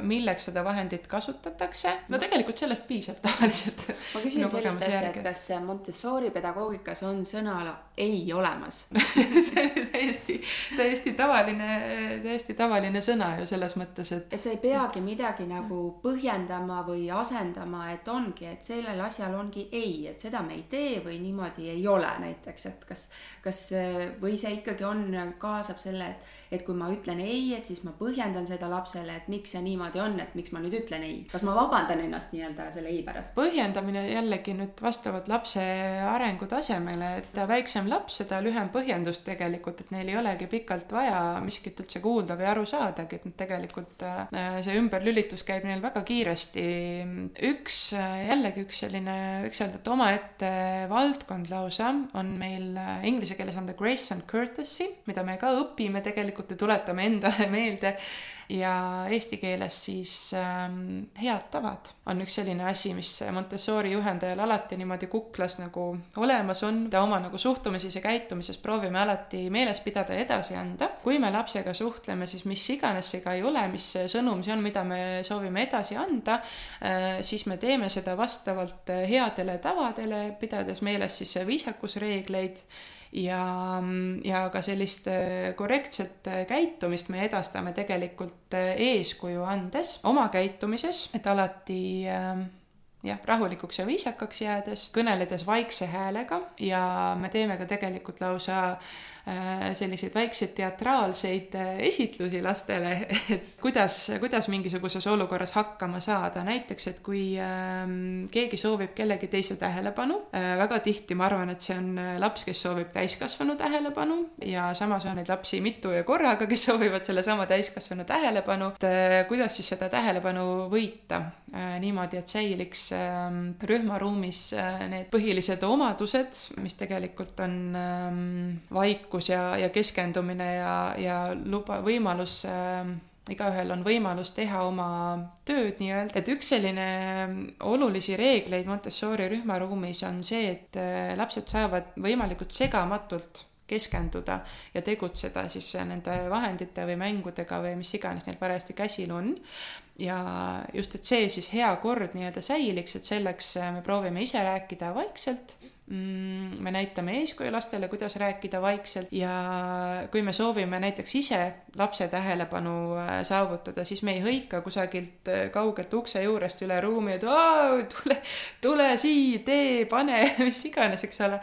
milleks seda vahendit kasutatakse. no tegelikult sellest piisab tavaliselt. ma küsin sellist asja, et kas Montessori pedagoogikas on sõna ei olemas [LAUGHS] see on täiesti, täiesti tavaline, täiesti tavaline sõna ju selles mõttes, et. et sa ei peagi midagi nagu põhjendama või asendama, et ongi, et sellel asjal ongi ei, et seda me ei tee või niimoodi ei ole näiteks, et kas, kas või see ikkagi on, kaasab selle, et, et kui ma ütlen ei, et siis ma põhjendan seda lapsele, et miks see niimoodi on, et miks ma nüüd ütlen ei. kas ma vabandan ennast nii-öelda selle ei pärast? põhjendamine jällegi nüüd vastavalt lapse arengutasemele, et väiksem laps, seda lühem põhjendus tegelikult, et neil ei olegi pikalt vaja miskit üldse kuulda või aru saadagi, et nad tegelikult äh, see ümberlülitus käib neil väga kiiresti. üks jällegi üks selline, võiks öelda, et omaette valdkond lausa on meil äh, inglise keeles on the grace and courtesy, mida me ka õpime tegelikult ja tuletame endale [LAUGHS] meelde ja eesti keeles siis ähm, head tavad on üks selline asi, mis Montessori juhendajal alati niimoodi kuklas nagu olemas on. ta oma nagu suhtumises ja käitumises proovime alati meeles pidada ja edasi anda. kui me lapsega suhtleme, siis mis iganes see ka ei ole, mis sõnum see on, mida me soovime edasi anda äh,, siis me teeme seda vastavalt headele tavadele, pidades meeles siis viisakusreegleid ja, ja ka sellist äh, korrektset äh, käitumist me edastame tegelikult äh, eeskuju andes oma käitumises, et alati jah, rahulikuks ja viisakaks jäädes, kõneledes vaikse häälega ja me teeme ka tegelikult lausa selliseid väikseid teatraalseid äh, esitlusi lastele, [LAUGHS] et kuidas, kuidas mingisuguses olukorras hakkama saada, näiteks et kui ähm, keegi soovib kellegi teise tähelepanu, äh, väga tihti ma arvan, et see on laps, kes soovib täiskasvanu tähelepanu ja samas on neid lapsi mitu ja korraga, kes soovivad sellesama täiskasvanu tähelepanu, et kuidas siis seda tähelepanu võita? Niimoodi, et säiliks ähm, rühmaruumis äh, need põhilised omadused, mis tegelikult on ähm, vaikus ja, ja keskendumine ja, ja luba, võimalus ähm, igaühel on võimalus teha oma tööd nii-öelda, et üks selline olulisi reegleid Montessori rühmaruumis on see, et äh, lapsed saavad võimalikult segamatult keskenduda ja tegutseda siis nende vahendite või mängudega või mis iganes neil parajasti käsil on. Ja just, et see siis hea kord nii-öelda säiliks, et selleks äh, me proovime ise rääkida vaikselt me näitame eeskuju lastele, kuidas rääkida vaikselt ja kui me soovime näiteks ise lapse tähelepanu äh, saavutada, siis me ei hõika kusagilt äh, kaugelt ukse juurest üle ruumi, et tule, tule siia, tee, pane, [LAUGHS] mis iganes, eks ole.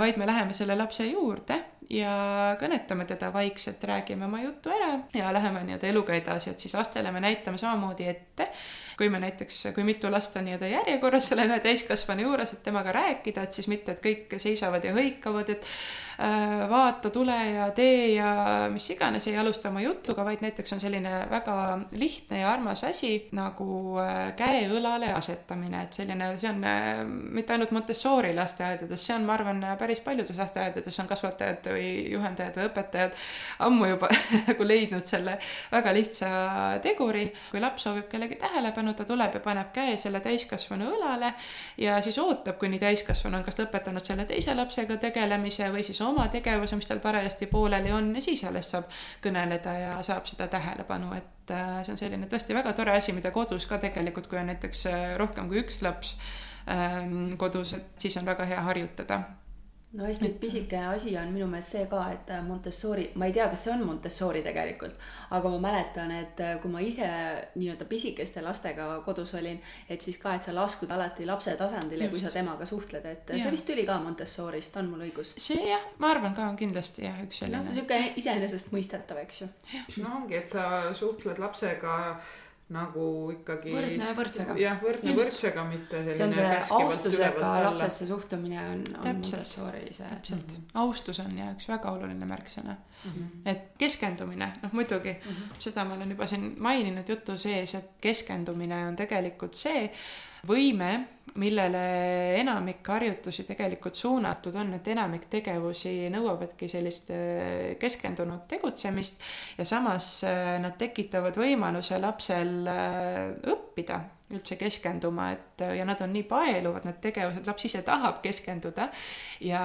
vaid me läheme selle lapse juurde ja kõnetame teda vaikselt, räägime oma jutu ära ja läheme nii-öelda eluga edasi, et siis lastele me näitame samamoodi ette, kui me näiteks, kui mitu last on nii-öelda järjekorras [LAUGHS] selle ühe täiskasvanu juures, et temaga rääkida, et siis mitte, et kõik seisavad ja hõikavad, et vaata, tule ja tee ja mis iganes, ei alusta oma jutuga, vaid näiteks on selline väga lihtne ja armas asi nagu äh, käe õlale asetamine, et selline, see on äh, mitte ainult Montessori lasteaedades, see on, ma arvan, päris paljudes lasteaedades on kasvatajad või juhendajad või õpetajad ammu juba [LAUGHS] nagu leidnud selle väga lihtsa teguri. kui laps soovib kellegi tähelepanu, ta tuleb ja paneb käe selle täiskasvanu õlale ja siis ootab, kuni täiskasvanu on kas lõpetanud selle teise lapsega tegelemise või siis oma tegevuse, mis tal parajasti pooleli on ja siis alles saab kõneleda ja saab seda tähelepanu, et äh, see on selline tõesti väga tore asi, mida kodus ka tegelikult, kui on näiteks äh, rohkem kui üks laps ähm, kodus, et siis on väga hea harjutada no hästi et... pisike asi on minu meelest see ka, et äh, Montessori, ma ei tea, kas see on Montessori tegelikult, aga ma mäletan, et äh, kui ma ise nii-öelda pisikeste lastega kodus olin, et siis ka, et sa laskud alati lapse tasandile, kui sa temaga suhtled, et ja. see vist tuli ka Montessorist, on mul õigus? see jah, ma arvan ka on kindlasti jah, üks selline no,. niisugune iseenesestmõistetav, eks ju. no ongi, et sa suhtled lapsega nagu ikkagi. võrdne võrdsega. jah, võrdne Just. võrdsega, mitte selline. see on see austusega lapsesse suhtumine on, on Montessori see. täpselt mm, -hmm. austus on ja üks väga oluline märksõna mm. -hmm. et keskendumine, noh muidugi mm, -hmm. seda ma olen juba siin maininud jutu sees, et keskendumine on tegelikult see võime millele enamik harjutusi tegelikult suunatud on, et enamik tegevusi nõuavadki sellist äh, keskendunud tegutsemist ja samas äh, nad tekitavad võimaluse lapsel äh, õppida üldse keskenduma, et ja nad on nii paeluvad, need tegevused, laps ise tahab keskenduda. ja,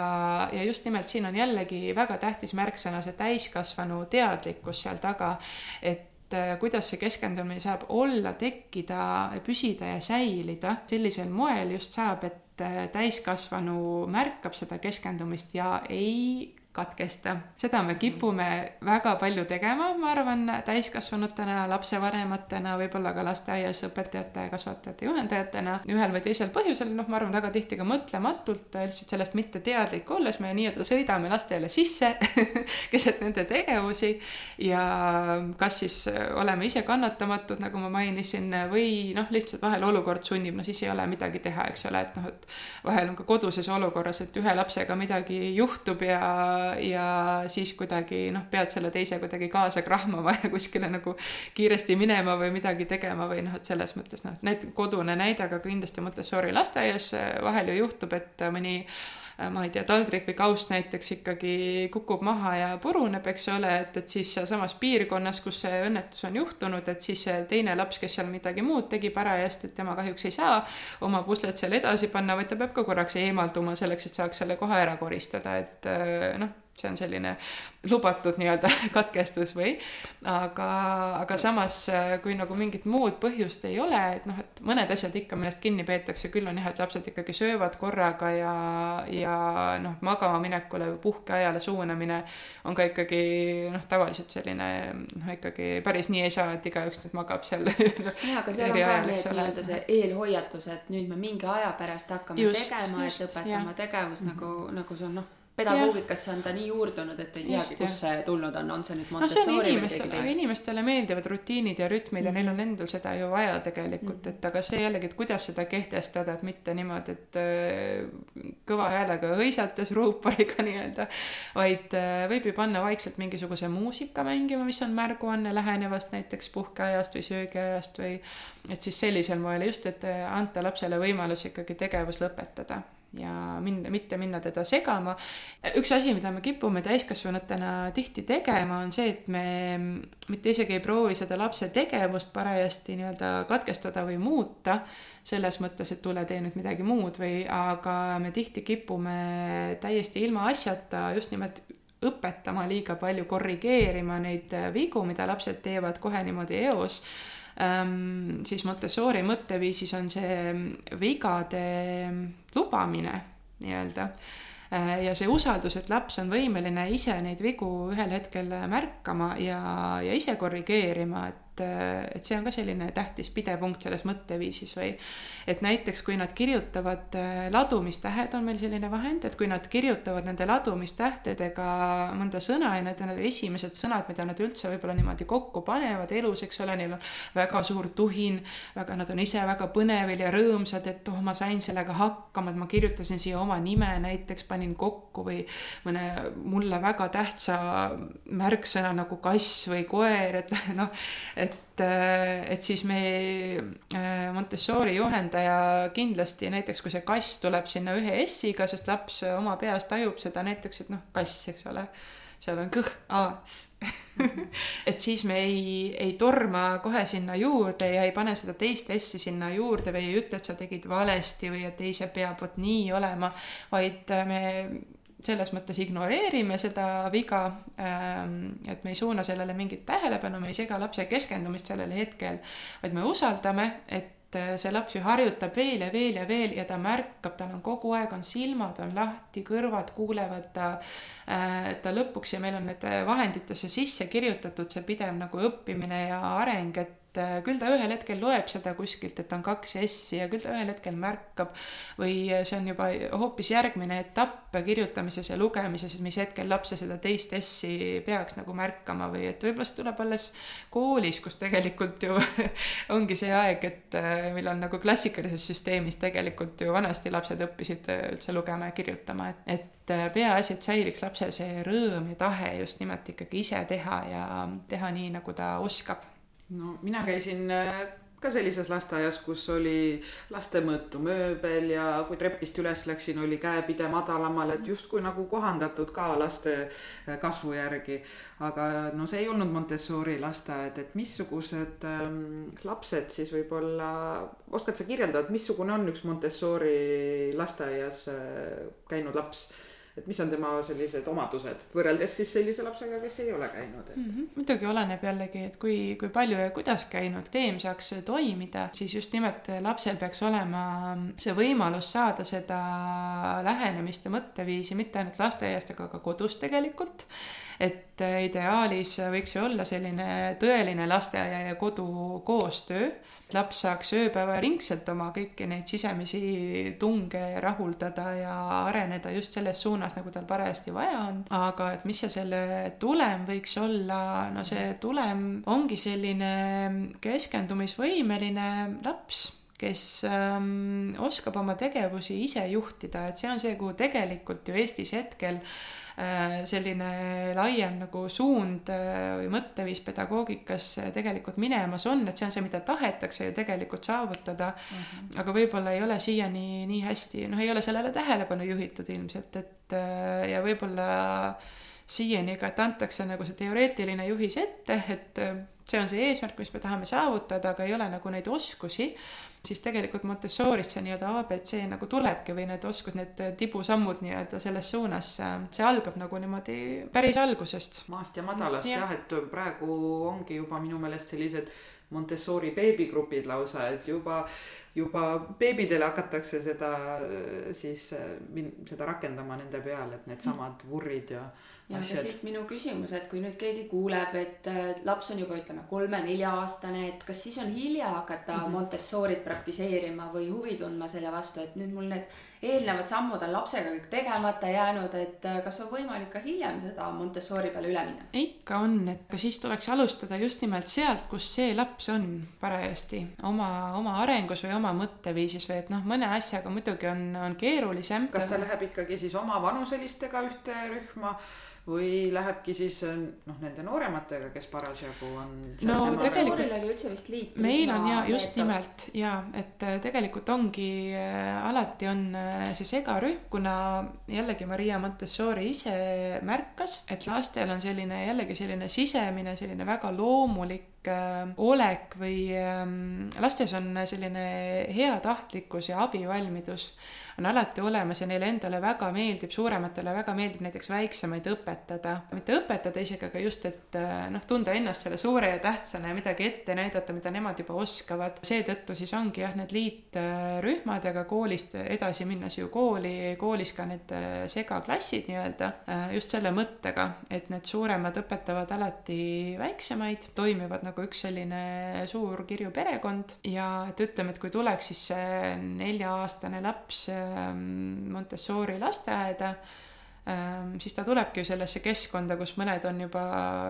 ja just nimelt siin on jällegi väga tähtis märksõna see täiskasvanu teadlikkus seal taga, et kuidas see keskendumine saab olla, tekkida, püsida ja säilida. sellisel moel just saab, et äh, täiskasvanu märkab seda keskendumist ja ei katkesta. seda me kipume väga palju tegema, ma arvan, täiskasvanutena, lapsevanematena, võib-olla ka lasteaias õpetajate, kasvatajate, juhendajatena. ühel või teisel põhjusel, noh, ma arvan, väga tihti ka mõtlematult, lihtsalt sellest mitte teadlik olles me nii-öelda sõidame lastele sisse [LAUGHS] keset nende tegevusi ja kas siis oleme ise kannatamatud, nagu ma mainisin, või noh, lihtsalt vahel olukord sunnib, no siis ei ole midagi teha, eks ole, et noh, et vahel on ka koduses olukorras, et ühe lapsega midagi juhtub ja ja siis kuidagi noh, pead selle teise kuidagi kaasa krahmama ja [LAUGHS] kuskile nagu kiiresti minema või midagi tegema või noh, et selles mõttes noh, näit-, kodune näide, aga kindlasti Montessori lasteaias vahel ju juhtub, et mõni ma ei tea, taldrik või kauss näiteks ikkagi kukub maha ja puruneb, eks ole, et, et siis sealsamas piirkonnas, kus see õnnetus on juhtunud, et siis teine laps, kes seal midagi muud tegi parajasti, et tema kahjuks ei saa oma puslet seal edasi panna, vaid ta peab ka korraks eemalduma selleks, et saaks selle kohe ära koristada, et äh, noh see on selline lubatud nii-öelda [LAUGHS] katkestus või aga, aga samas, kui nagu mingit muud põhjust ei ole, et noh, et mõned asjad ikka, millest kinni peetakse, küll on jah, et lapsed ikkagi söövad korraga ja, ja noh, magama minekule või puhkeajale suunamine on ka ikkagi noh, tavaliselt selline noh, ikkagi päris nii ei saa, et igaüks nüüd magab seal [LAUGHS] jah, aga seal on ka need nii-öelda see eelhoiatus, et nüüd me mingi aja pärast hakkame just, tegema, et õpetama tegevus mm -hmm. nagu, nagu see on noh pedagoogikasse on ta nii juurdunud, et ei teagi, kust see tulnud on, on see nüüd Montessori no, keegi teine. inimestele meeldivad rutiinid ja rütmid mm -hmm. ja neil on mhm. endal seda ju vaja tegelikult mm, -hmm. et aga see jällegi, et kuidas seda kehtestada, et mitte niimoodi, et äh, kõva häälega hõisates ruuporiga [LAUGHS] nii-öelda, vaid äh, võib ju panna vaikselt mingisuguse muusika mängima, mis on märguanne lähenevast näiteks puhkeajast või söögiajast või et siis sellisel moel just, et anda lapsele võimalus ikkagi tegevus lõpetada ja minna, mitte minna teda segama. üks asi, mida me kipume täiskasvanutena tihti tegema, on see, et me mitte isegi ei proovi seda lapse tegevust parajasti nii-öelda katkestada või muuta, selles mõttes, et tule tee nüüd midagi muud või, aga me tihti kipume täiesti ilma asjata just nimelt õpetama liiga palju, korrigeerima neid vigu, mida lapsed teevad kohe niimoodi eos siis Montessori mõtteviisis on see vigade lubamine nii-öelda. Äh, ja see usaldus, et laps on võimeline ise neid vigu ühel hetkel märkama ja, ja ise korrigeerima, et et, see on ka selline tähtis pidepunkt selles mõtteviisis või et näiteks, kui nad kirjutavad, äh, ladumistähed on meil selline vahend, et kui nad kirjutavad nende ladumistähtedega mõnda sõna ja need on need esimesed sõnad, mida nad üldse võib-olla niimoodi kokku panevad elus, eks ole, neil on väga suur tuhin, väga, nad on ise väga põnevil ja rõõmsad, et oh, ma sain sellega hakkama, et ma kirjutasin siia oma nime näiteks, panin kokku või mõne mulle väga tähtsa märksõna nagu kass või koer, et [LAUGHS] noh, et et, et siis me äh, Montessori juhendaja kindlasti näiteks, kui see kass tuleb sinna ühe S-iga, sest laps oma peas tajub seda näiteks, et noh, kass, eks ole, seal on kõh, a, s [LAUGHS] et siis me ei, ei torma kohe sinna juurde ja ei pane seda teist S-i sinna juurde või ei ütle, et sa tegid valesti või et ei, see peab vot nii olema, vaid me selles mõttes ignoreerime seda viga, ähm, et me ei suuna sellele mingit tähelepanu, me ei sega lapse keskendumist sellel hetkel, vaid me usaldame, et see laps ju harjutab veel ja veel ja veel ja ta märkab, tal on kogu aeg on silmad on lahti, kõrvad kuulevad ta, äh, ta lõpuks ja meil on need vahenditesse sisse kirjutatud see pidev nagu õppimine ja areng, et et äh, küll ta ühel hetkel loeb seda kuskilt, et on kaks S-i ja küll ta ühel hetkel märkab või see on juba hoopis järgmine etapp kirjutamises ja lugemises, mis hetkel laps seda teist S-i peaks nagu märkama või et võib-olla see tuleb alles koolis, kus tegelikult ju [LAUGHS] ongi see aeg, et äh, millal nagu klassikalises süsteemis tegelikult ju vanasti lapsed õppisid äh, üldse lugema ja kirjutama, et, et peaasi, et säiliks lapsel see rõõm ja tahe just nimelt ikkagi ise teha ja teha nii, nagu ta oskab no mina käisin äh, ka sellises lasteaias, kus oli laste mõõtu mööbel ja kui trepist üles läksin, oli käepide madalamal, et justkui nagu kohandatud ka laste äh, kasvu järgi. aga no see ei olnud Montessori lasteaed, et missugused ähm, lapsed siis võib-olla, oskad sa kirjeldada, et missugune on üks Montessori lasteaias äh, käinud laps et mis on tema sellised omadused võrreldes siis sellise lapsega, kes ei ole käinud, et mm. -hmm. muidugi oleneb jällegi, et kui, kui palju ja kuidas käinud teem saaks toimida, siis just nimelt lapsel peaks olema see võimalus saada seda lähenemist ja mõtteviisi mitte ainult lasteaiast, aga ka kodus tegelikult et ideaalis võiks ju olla selline tõeline lasteaia ja kodu koostöö laps saaks ööpäevaringselt oma kõiki neid sisemisi tunge rahuldada ja areneda just selles suunas, nagu tal parajasti vaja on. aga et mis see selle tulem võiks olla, no see tulem ongi selline keskendumisvõimeline laps kes ähm, oskab oma tegevusi ise juhtida, et see on see, kuhu tegelikult ju Eestis hetkel selline laiem nagu suund äh, või mõtteviis pedagoogikas tegelikult minemas on, et see on see, mida tahetakse ju tegelikult saavutada mm. -hmm. aga võib-olla ei ole siiani nii hästi, noh, ei ole sellele tähelepanu juhitud ilmselt, et äh, ja võib-olla siiani ka, et antakse nagu see teoreetiline juhis ette, et see on see eesmärk, mis me tahame saavutada, aga ei ole nagu neid oskusi, siis tegelikult Montessorist see nii-öelda abc nagu tulebki või need oskused, need tibusammud nii-öelda selles suunas, see algab nagu niimoodi päris algusest. maast ja madalast jah ja,, et praegu ongi juba minu meelest sellised Montessori beebigrupid lausa, et juba, juba beebidele hakatakse seda siis, seda rakendama nende peal, et needsamad vurrid ja ja, ja siit minu küsimus, et kui nüüd keegi kuuleb, et laps on juba ütleme kolme-nelja-aastane, et kas siis on hilja hakata mm -hmm. Montessorit praktiseerima või huvi tundma selle vastu, et nüüd mul need eelnevad sammud on lapsega kõik tegemata jäänud, et kas on võimalik ka hiljem seda Montessori peale üle minna? ikka on, et ka siis tuleks alustada just nimelt sealt, kus see laps on parajasti oma, oma arengus või oma mõtteviisis või et noh, mõne asjaga muidugi on, on keerulisem. kas ta läheb ikkagi siis oma vanuselistega ühte rühma? Või lähebki siis noh, nende noorematega, kes parasjagu on. no tegelikult oli üldse vist liit. meil on ja just nimelt ja et äh, tegelikult ongi äh, alati on äh, see segarühm, kuna jällegi Maria Montessori ise märkas, et lastel on selline jällegi selline sisemine, selline väga loomulik olek või ähm, lastes on selline heatahtlikkus ja abivalmidus on alati olemas ja neile endale väga meeldib, suurematele väga meeldib näiteks väiksemaid õpetada. mitte õpetada isegi, aga just, et äh, noh, tunda ennast selle suure ja tähtsana ja midagi ette näidata, mida nemad juba oskavad. seetõttu siis ongi jah, need liitrühmad ja ka koolist edasi minnes ju kooli, koolis ka need äh, segaklassid nii-öelda, äh, just selle mõttega, et need suuremad õpetavad alati väiksemaid, toimivad nagu üks selline suur kirju perekond ja et ütleme, et kui tuleks siis see nelja-aastane laps Montessori lasteaeda siis ta tulebki sellesse keskkonda, kus mõned on juba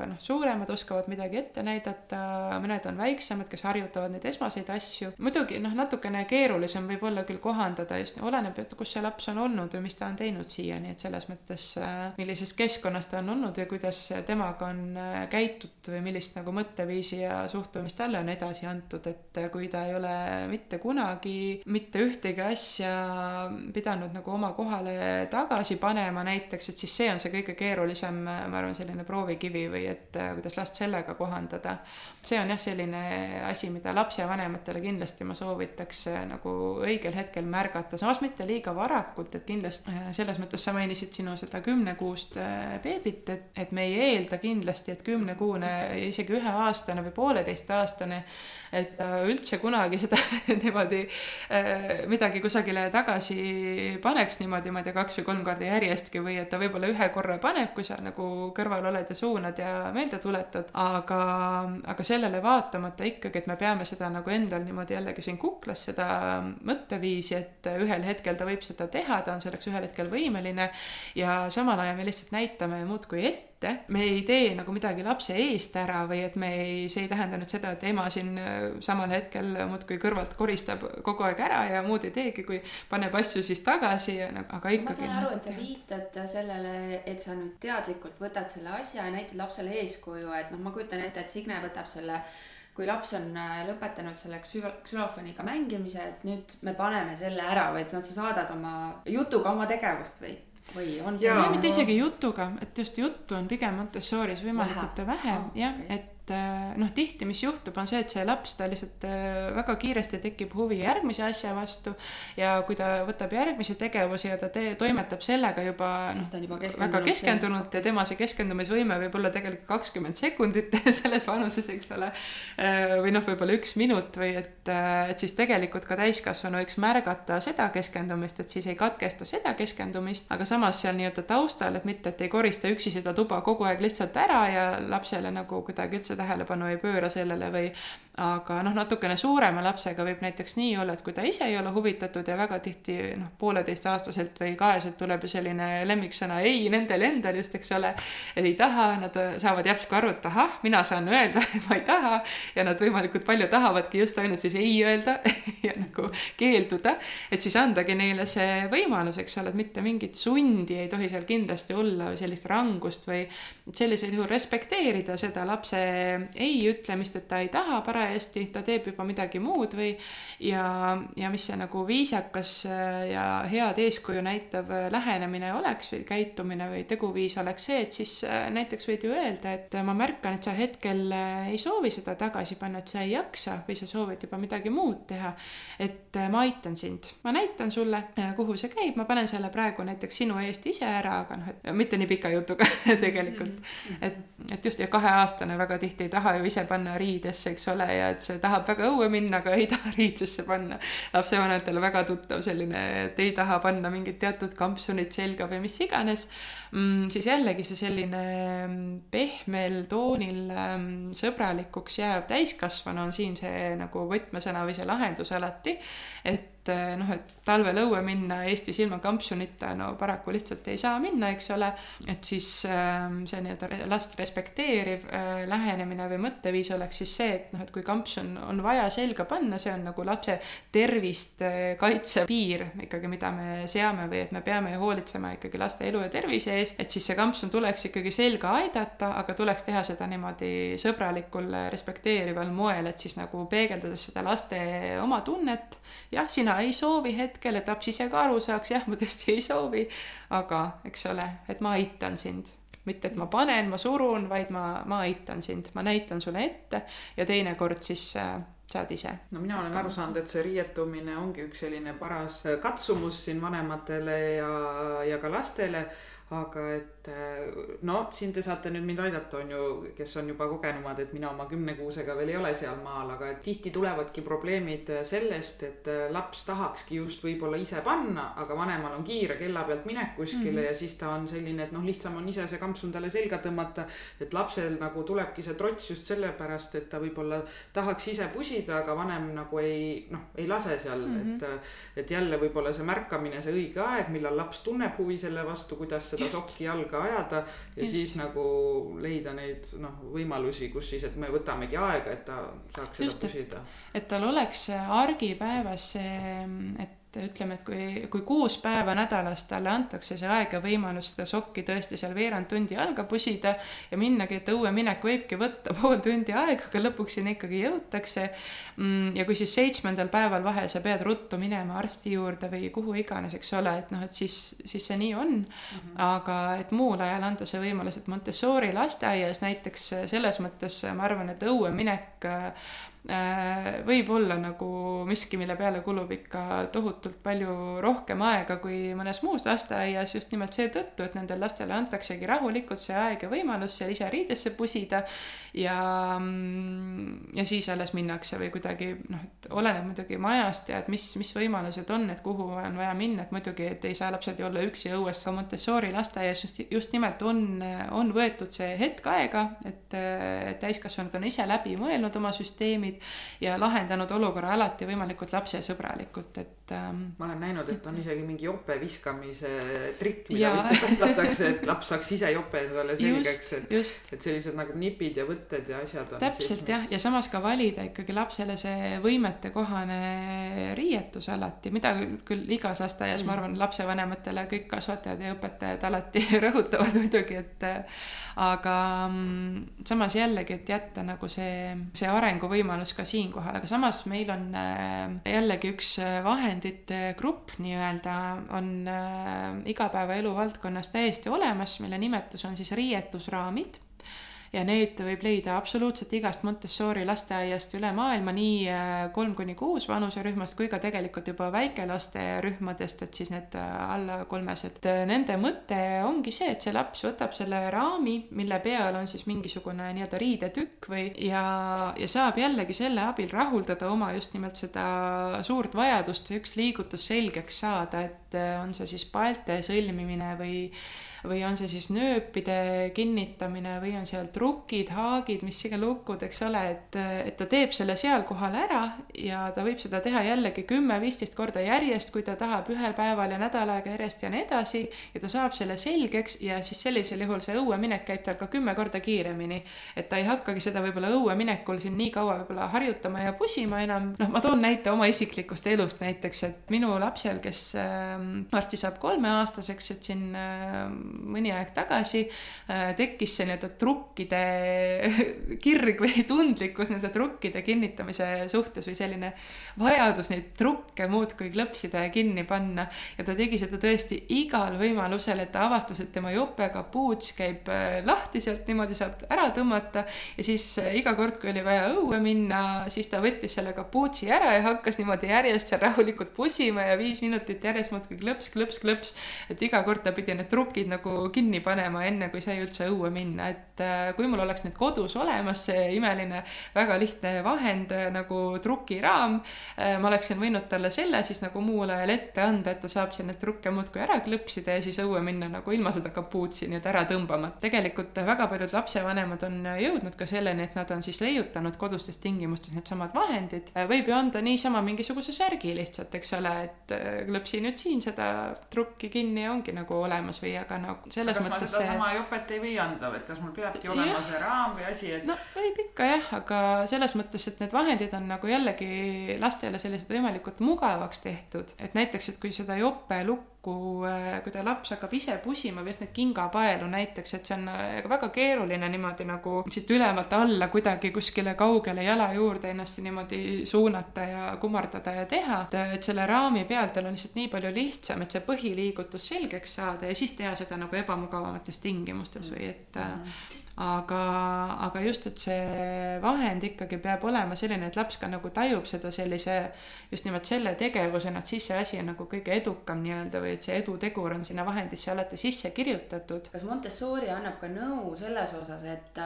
noh, suuremad, oskavad midagi ette näidata, mõned on väiksemad, kes harjutavad neid esmaseid asju. muidugi noh, natukene keerulisem võib olla küll kohandada, just oleneb, et kus see laps on olnud või mis ta on teinud siiani, et selles mõttes, äh, millises keskkonnas ta on olnud ja kuidas temaga on äh, käitutud või millist nagu mõtteviisi ja suhtumist talle on edasi antud, et äh, kui ta ei ole mitte kunagi mitte ühtegi asja pidanud nagu oma kohale tagasi panema näiteks, näiteks, et siis see on see kõige keerulisem, ma arvan, selline proovikivi või et äh, kuidas last sellega kohandada. See on jah, selline asi, mida lapsevanematele kindlasti ma soovitaks äh, nagu õigel hetkel märgata, samas mitte liiga varakult, et kindlasti äh, selles mõttes sa mainisid sinu seda kümnekuust beebit, et, et me ei eelda kindlasti, et kümnekuune, isegi üheaastane või pooleteistaastane et ta üldse kunagi seda [LAUGHS] niimoodi äh, midagi kusagile tagasi paneks niimoodi, ma ei tea, kaks või kolm korda järjestki või et ta võib-olla ühe korra paneb, kui sa nagu kõrval oled ja suunad ja meelde tuletad, aga, aga sellele vaatamata ikkagi, et me peame seda nagu endal niimoodi jällegi siin kuklas seda mõtteviisi, et ühel hetkel ta võib seda teha, ta on selleks ühel hetkel võimeline. Ja samal ajal me lihtsalt näitame muudkui ette, ette, me ei tee nagu midagi lapse eest ära või et me ei, see ei tähenda nüüd seda, et ema siin äh, samal hetkel muudkui kõrvalt koristab kogu aeg ära ja muud ei teegi, kui paneb asju siis tagasi ja nagu, aga ikkagi. ma saan aru, et sa viitad sellele, et sa nüüd teadlikult võtad selle asja ja näitad lapsele eeskuju, et noh, ma kujutan ette, et Signe võtab selle kui laps on äh, lõpetanud selle ksülofoniga mängimise, et nüüd me paneme selle ära või et noh, sa saadad oma jutuga oma tegevust või või on see? mitte isegi jutuga, et just juttu on pigem Montessoris võimalikult vähe, vähe oh, jah okay., et et äh, noh, tihti, mis juhtub, on see, et see laps, ta lihtsalt äh, väga kiiresti tekib huvi järgmise asja vastu ja kui ta võtab järgmisi tegevusi ja ta tee, toimetab sellega juba noh, väga keskendunud ja tema see keskendumisvõime võib olla tegelikult kakskümmend sekundit [LAUGHS] selles vanuses, eks ole. Äh, või noh, võib-olla üks minut või et, et siis tegelikult ka täiskasvanu võiks märgata seda keskendumist, et siis ei katkesta seda keskendumist, aga samas seal nii-öelda taustal, et mitte, et ei korista üksi seda tuba kogu aeg lihtsalt ära ja lapsele nagu kuidagi üldse tähelepanu ei pööra sellele või aga noh, natukene suurema lapsega võib näiteks nii olla, et kui ta ise ei ole huvitatud ja väga tihti noh, pooleteistaastaselt või kaheselt tuleb ju selline lemmiksõna ei nendel endal just, eks ole, et ei taha, nad saavad järsku aru, et ahah, mina saan öelda, et ma ei taha. Ja nad võimalikult palju tahavadki just ainult siis ei öelda [LAUGHS] ja nagu keelduda, et siis andagi neile see võimalus, eks ole, et mitte mingit sundi ei tohi seal kindlasti olla või sellist rangust või sellisel juhul respekteerida seda lapse ei ütlemist, et ta ei taha parajasti hästi, ta teeb juba midagi muud või ja, ja mis see nagu viisakas ja head eeskuju näitav lähenemine oleks või käitumine või teguviis oleks see, et siis näiteks võid ju öelda, et ma märkan, et sa hetkel ei soovi seda tagasi panna, et sa ei jaksa või sa soovid juba midagi muud teha. et ma aitan sind, ma näitan sulle, kuhu see käib, ma panen selle praegu näiteks sinu eest ise ära, aga noh, et mitte nii pika jutuga [LAUGHS] tegelikult. Mm-hmm. et, et just ja kaheaastane väga tihti ei taha ju ise panna riidesse, eks ole, ja et see tahab väga õue minna, aga ei taha riidesse panna. lapsevanematele väga tuttav selline, et ei taha panna mingit teatud kampsunit selga või mis iganes mm,. siis jällegi see selline mm, pehmel toonil mm, sõbralikuks jääv täiskasvanu on siin see nagu võtmesõna või see lahendus alati, et eh, noh, et talvel õue minna Eestis ilma kampsunita, no paraku lihtsalt ei saa minna, eks ole. et siis ehm, see nii-öelda last respekteeriv eh, lähenemine või mõtteviis oleks siis see, et noh, et kui kampsun on vaja selga panna, see on nagu lapse tervist eh, kaitsev piir ikkagi, mida me seame või et me peame hoolitsema ikkagi laste elu ja tervise eest, et siis see kampsun tuleks ikkagi selga aidata, aga tuleks teha seda niimoodi sõbralikul, respekteerival moel, et siis nagu peegeldades seda laste oma tunnet. jah, sina ei soovi hetkel, et laps ise ka aru saaks, jah, ma tõesti ei soovi, aga eks ole, et ma aitan sind mitte, et ma panen, ma surun, vaid ma, ma aitan sind, ma näitan sulle ette ja teinekord siis äh, saad ise. no mina olen aru saanud, et see riietumine ongi üks selline paras katsumus siin vanematele ja, ja ka lastele aga et äh, no siin te saate nüüd mind aidata, on ju, kes on juba kogenumad, et mina oma kümnekuusega veel ei ole sealmaal, aga tihti tulevadki probleemid sellest, et äh, laps tahakski just võib-olla ise panna, aga vanemal on kiire kella pealt minek kuskile mm -hmm. ja siis ta on selline, et noh, lihtsam on ise see kampsun talle selga tõmmata. et lapsel nagu tulebki see trots just sellepärast, et ta võib-olla tahaks ise pusida, aga vanem nagu ei noh, ei lase seal mm, -hmm. et. et jälle võib-olla see märkamine, see õige aeg, millal laps tunneb huvi selle vastu, kuidas seda Just. sokki jalga ajada ja Just. siis nagu leida neid noh, võimalusi, kus siis, et me võtamegi aega, et ta saaks Just, seda pusida. et tal oleks argipäevas see, et ütleme, et kui, kui kuus päeva nädalas talle antakse see aeg ja võimalus seda sokki tõesti seal veerand tundi jalga pusida ja minnagi, et õueminek võibki võtta [LAUGHS] pool tundi aega, aga lõpuks sinna ikkagi jõutakse. Mm, ja kui siis seitsmendal päeval vahel sa pead ruttu minema arsti juurde või kuhu iganes, eks ole, et noh, et siis, siis see nii on mm. -hmm. aga et muul ajal anda see võimalus, et Montessori lasteaias näiteks selles mõttes ma arvan, et õueminek Äh, võib olla nagu miski, mille peale kulub ikka tohutult palju rohkem aega kui mõnes muus lasteaias just nimelt seetõttu, et nendele lastele antaksegi rahulikult see aeg ja võimalus seal ise riidesse pusida ja, mm, ja siis alles minnakse või kuidagi noh, et oleneb muidugi majast ja et mis, mis võimalused on, et kuhu on vaja minna, et muidugi, et ei saa lapsed ju olla üksi õues, ka Montessori lasteaias just, just nimelt on, on võetud see hetk aega, et täiskasvanud on ise läbi mõelnud oma süsteemid tegid ja lahendanud olukorra alati võimalikult lapsesõbralikult, et ähm,. ma olen näinud, et on isegi mingi jope viskamise trikk, mida vist õpetatakse, et laps saaks ise jope endale selgeks, et, et sellised nagu nipid ja võtted ja asjad on. täpselt siis, jah mis..., ja samas ka valida ikkagi lapsele see võimetekohane riietus alati, mida küll igas lasteaias mm., ma arvan, lapsevanematele kõik kasvatajad ja õpetajad alati [LAUGHS] rõhutavad muidugi, et aga mm, samas jällegi, et jätta nagu see, see arenguvõimalus ka siinkohal, aga samas meil on äh, jällegi üks äh, vahendite grupp nii-öelda on äh, igapäevaelu valdkonnas täiesti olemas, mille nimetus on siis riietusraamid ja need võib leida absoluutselt igast Montessori lasteaiast üle maailma, nii äh, kolm kuni kuus vanuserühmast kui ka tegelikult juba väikelaste rühmadest, et siis need äh, alla kolmesed. Äh, nende mõte ongi see, et see laps võtab selle raami, mille peal on siis mingisugune nii-öelda riidetükk või ja, ja saab jällegi selle abil rahuldada oma just nimelt seda suurt vajadust üks liigutus selgeks saada, et on see siis paelte sõlmimine või või on see siis nööpide kinnitamine või on seal trukid, haagid, mis iga lukud, eks ole, et, et ta teeb selle seal kohal ära ja ta võib seda teha jällegi kümme-viisteist korda järjest, kui ta tahab ühel päeval ja nädal aega järjest ja nii edasi ja ta saab selle selgeks ja siis sellisel juhul see õueminek käib tal ka kümme korda kiiremini. et ta ei hakkagi seda võib-olla õueminekul siin nii kaua võib-olla harjutama ja pusima enam, noh, ma toon näite oma isiklikust elust näiteks, et minu lapsel, kes äh, varsti saab kolmeaastaseks, et siin äh, mõni aeg tagasi äh, tekkis see nii-öelda trukkide [LAUGHS] kirg või tundlikkus nende trukkide kinnitamise suhtes või selline vajadus neid trukke muudkui klõpsida ja kinni panna. ja ta tegi seda tõesti igal võimalusel, et ta avastas, et tema jope kapuuts käib äh, lahti sealt, niimoodi saab ära tõmmata ja siis äh, iga kord, kui oli vaja õue minna, siis ta võttis selle kapuutsi ära ja hakkas niimoodi järjest seal rahulikult pusima ja viis minutit järjest muudkui klõps, klõps, klõps. et iga kord ta pidi need trukid nagu kinni panema, enne kui sai üldse õue minna, et äh, kui mul oleks nüüd kodus olemas see imeline väga lihtne vahend nagu trukiraam, Äh, ma oleksin võinud talle selle siis nagu muul ajal ette anda, et ta saab siin neid trukke muudkui ära klõpsida ja siis õue minna nagu ilma seda kapuutsi nii-öelda ära tõmbamata. tegelikult väga paljud lapsevanemad on jõudnud ka selleni, et nad on siis leiutanud kodustes tingimustes needsamad vahendid. Äh, võib ju anda niisama mingisuguse särgi lihtsalt, eks ole, et äh, klõpsi nüüd siin seda trukki kinni ja ongi nagu olemas või aga nagu selles kas mõttes ma sedasama see... jopet ei või anda, et kas mul peabki olema ja. see raam või asi, et no võib ikka jah, aga selles mõttes, et need vahendid on nagu jällegi last lastele sellised võimalikult mugavaks tehtud, et näiteks, et kui seda jope lukku, äh, kui ta laps hakkab ise pusima või just neid kingapaelu näiteks, et see on äh, väga keeruline niimoodi nagu siit ülevalt alla kuidagi kuskile kaugele jala juurde ennast niimoodi suunata ja kummardada ja teha, et selle raami peal tal on lihtsalt nii palju lihtsam, et see põhiliigutus selgeks saada ja siis teha seda nagu ebamugavamates tingimustes või et mm -hmm aga, aga just, et see vahend ikkagi peab olema selline, et laps ka nagu tajub seda sellise, just nimelt selle tegevusena, et siis see asi on nagu kõige edukam nii-öelda või et see edutegur on sinna vahendisse alati sisse kirjutatud. kas Montessori annab ka nõu selles osas, et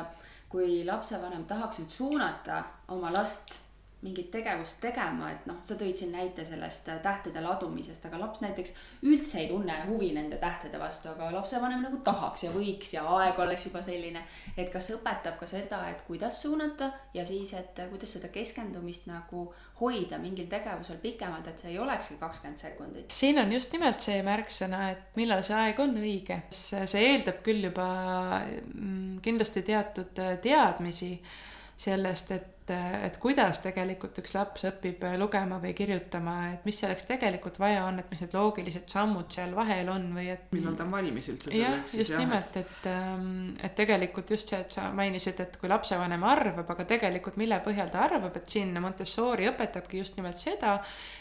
kui lapsevanem tahaks nüüd suunata oma last mingit tegevust tegema, et noh, sa tõid siin näite sellest äh, tähtede ladumisest, aga laps näiteks üldse ei tunne huvi nende tähtede vastu, aga lapsevanem nagu tahaks ja võiks ja aeg oleks juba selline. et kas õpetab ka seda, et kuidas suunata ja siis, et äh, kuidas seda keskendumist nagu hoida mingil tegevusel pikemalt, et see ei olekski kakskümmend sekundit. siin on just nimelt see märksõna, et millal see aeg on õige. see eeldab küll juba mm, kindlasti teatud äh, teadmisi sellest, et et, et kuidas tegelikult üks laps õpib lugema või kirjutama, et mis selleks tegelikult vaja on, et mis need loogilised sammud seal vahel on või et. millal ta on valmis üldse selleks. jah, just jah, nimelt, et, ähm, et tegelikult just see, et sa mainisid, et kui lapsevanem arvab, aga tegelikult mille põhjal ta arvab, et siin Montessori õpetabki just nimelt seda,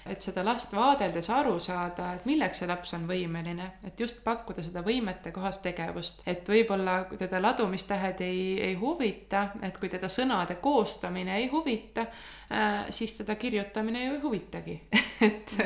et seda last vaadeldes aru saada, et milleks see laps on võimeline, et just pakkuda seda võimete kohast tegevust, et võib-olla teda ladumistähed ei, ei huvita, et kui teda sõnade koostamine ei huvita, äh, siis teda kirjutamine ju ei huvitagi [LAUGHS] et,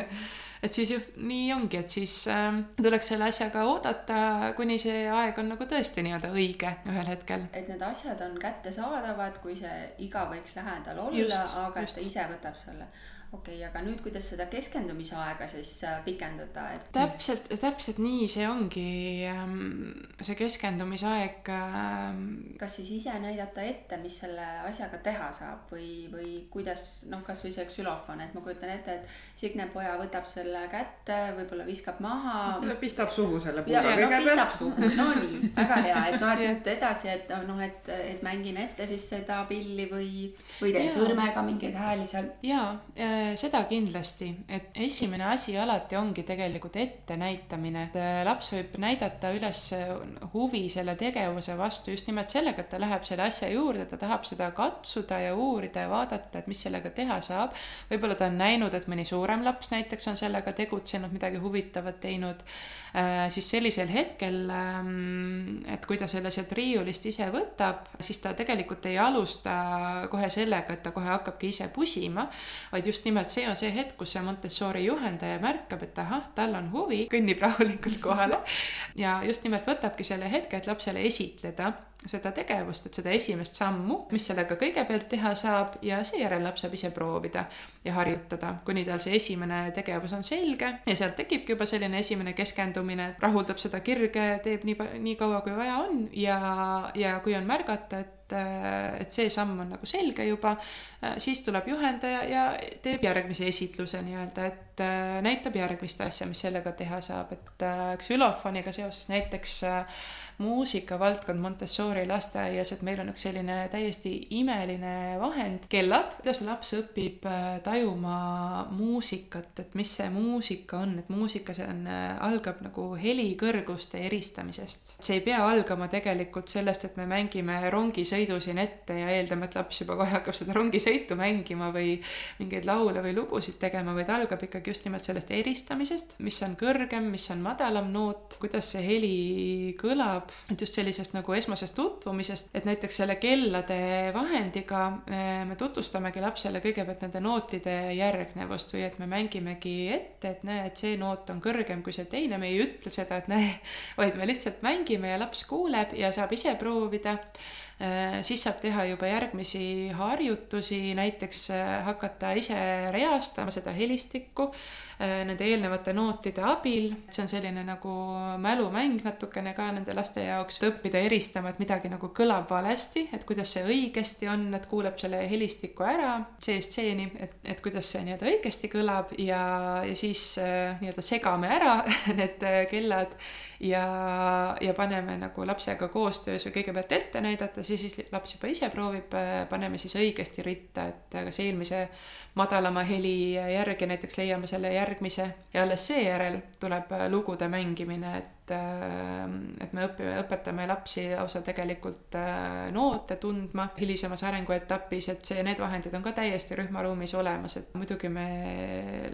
et siis just nii ongi, et siis äh, tuleks selle asjaga oodata, kuni see aeg on nagu tõesti nii-öelda õige ühel hetkel. et need asjad on kättesaadavad, kui see iga võiks lähedal olla, aga just. et ta ise võtab selle okei okay,, aga nüüd, kuidas seda keskendumisaega siis äh, pikendada, et? täpselt, täpselt nii see ongi, ähm, see keskendumisaeg. Ähm, kas siis ise näidata ette, mis selle asjaga teha saab või, või kuidas noh, kasvõi see ksülofon, et ma kujutan ette, et Signe poja võtab selle kätte, võib-olla viskab maha. pistab suhu selle puuga kõigepealt. no pistab suhu, no nii, [LAUGHS] väga hea, et noh, et nüüd edasi, et noh, et, et mängin ette siis seda pilli või, või teen sõrmega mingeid hääli seal. ja, ja seda kindlasti, et esimene asi alati ongi tegelikult ettenäitamine. Äh, laps võib näidata üles huvi selle tegevuse vastu just nimelt sellega, et ta läheb selle asja juurde, ta tahab seda katsuda ja uurida ja vaadata, et mis sellega teha saab. võib-olla ta on näinud, et mõni suurem laps näiteks on sellega tegutsenud, midagi huvitavat teinud Äh, siis sellisel hetkel, ähm, et kui ta selle sealt riiulist ise võtab, siis ta tegelikult ei alusta kohe sellega, et ta kohe hakkabki ise pusima, vaid just nimelt see on see hetk, kus see Montessori juhendaja märkab, et ahah, tal on huvi, kõnnib rahulikult kohale. Ja just nimelt võtabki selle hetke, et lapsele esitleda seda tegevust, et seda esimest sammu, mis sellega kõigepealt teha saab ja seejärel laps saab ise proovida ja harjutada, kuni tal see esimene tegevus on selge. Ja sealt tekibki juba selline esimene keskendumine, rahuldab seda kirge, teeb nii, nii kaua kui vaja on ja, ja kui on märgata, et et see samm on nagu selge juba, siis tuleb juhendaja ja teeb järgmise esitluse nii-öelda, et näitab järgmist asja, mis sellega teha saab, et xülofoniga seoses näiteks muusika valdkond Montessori Montessori lasteaias, et meil on üks selline täiesti imeline vahend, kellad, kuidas laps õpib äh, tajuma muusikat, et mis see muusika on, et muusika, see on, äh, algab nagu helikõrguste eristamisest. see ei pea algama tegelikult sellest, et me mängime rongisõidu siin ette ja eeldame, et laps juba kohe hakkab seda rongisõitu mängima või mingeid laule või lugusid tegema, vaid algab ikkagi just nimelt sellest eristamisest, mis on kõrgem, mis on madalam noot, kuidas see heli kõlab, et just sellisest nagu esmasest tutvumisest, et näiteks selle kellade vahendiga me tutvustamegi lapsele kõigepealt nende nootide järgnevust või et me mängimegi ette, et näe, et see noot on kõrgem kui see teine, me ei ütle seda, et näe, [LAUGHS] vaid me lihtsalt mängime ja laps kuuleb ja saab ise proovida. Äh, siis saab teha juba järgmisi harjutusi, näiteks äh, hakata ise reastama seda helistikku nende eelnevate nootide abil. see on selline nagu mälumäng natukene ka nende laste jaoks, õppida eristama, et midagi nagu kõlab valesti, et kuidas see õigesti on, et kuuleb selle helistiku ära C-st C-ni, et, et kuidas see nii-öelda õigesti kõlab ja, ja siis nii-öelda segame ära [LAUGHS] need kellad ja, ja paneme nagu lapsega koostöös või kõigepealt ette näidata, siis, siis laps juba ise proovib, paneme siis õigesti ritta, et kas eelmise madalama heli järgi näiteks leiame selle järgmise ja alles seejärel tuleb lugude mängimine, et äh, et me õpime, õpetame lapsi lausa tegelikult äh, noote tundma hilisemas arenguetapis, et see, need vahendid on ka täiesti rühmaruumis olemas, et muidugi me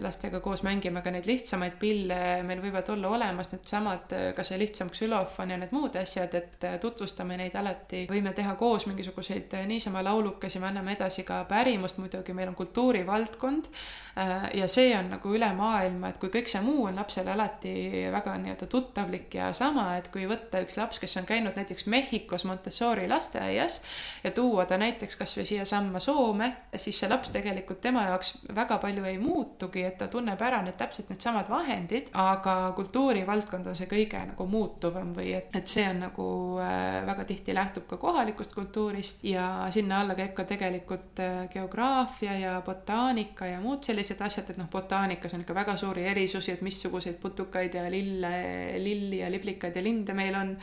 lastega koos mängime ka neid lihtsamaid pille, meil võivad olla olemas needsamad, ka see lihtsam ksülofon ja need muud asjad, et tutvustame neid alati, võime teha koos mingisuguseid niisama laulukesi, me anname edasi ka pärimust, muidugi meil on kultuurivaldkond äh, ja see on nagu üle maailma, et kui kõik see muu on lapsele alati väga nii-öelda tuttavlik, võimalik ja sama, et kui võtta üks laps, kes on käinud näiteks Mehhikos Montessori lasteaias ja tuua ta näiteks kasvõi siiasamma Soome, siis see laps tegelikult tema jaoks väga palju ei muutugi, et ta tunneb ära need täpselt needsamad vahendid, aga kultuurivaldkond on see kõige nagu muutuvam või et, et see on nagu äh, väga tihti lähtub ka kohalikust kultuurist ja sinna alla käib ka tegelikult äh, geograafia ja botaanika ja muud sellised asjad, et noh, botaanikas on ikka väga suuri erisusi, et missuguseid putukaid ja lille, lilli lilli ja liblikaid ja linde meil on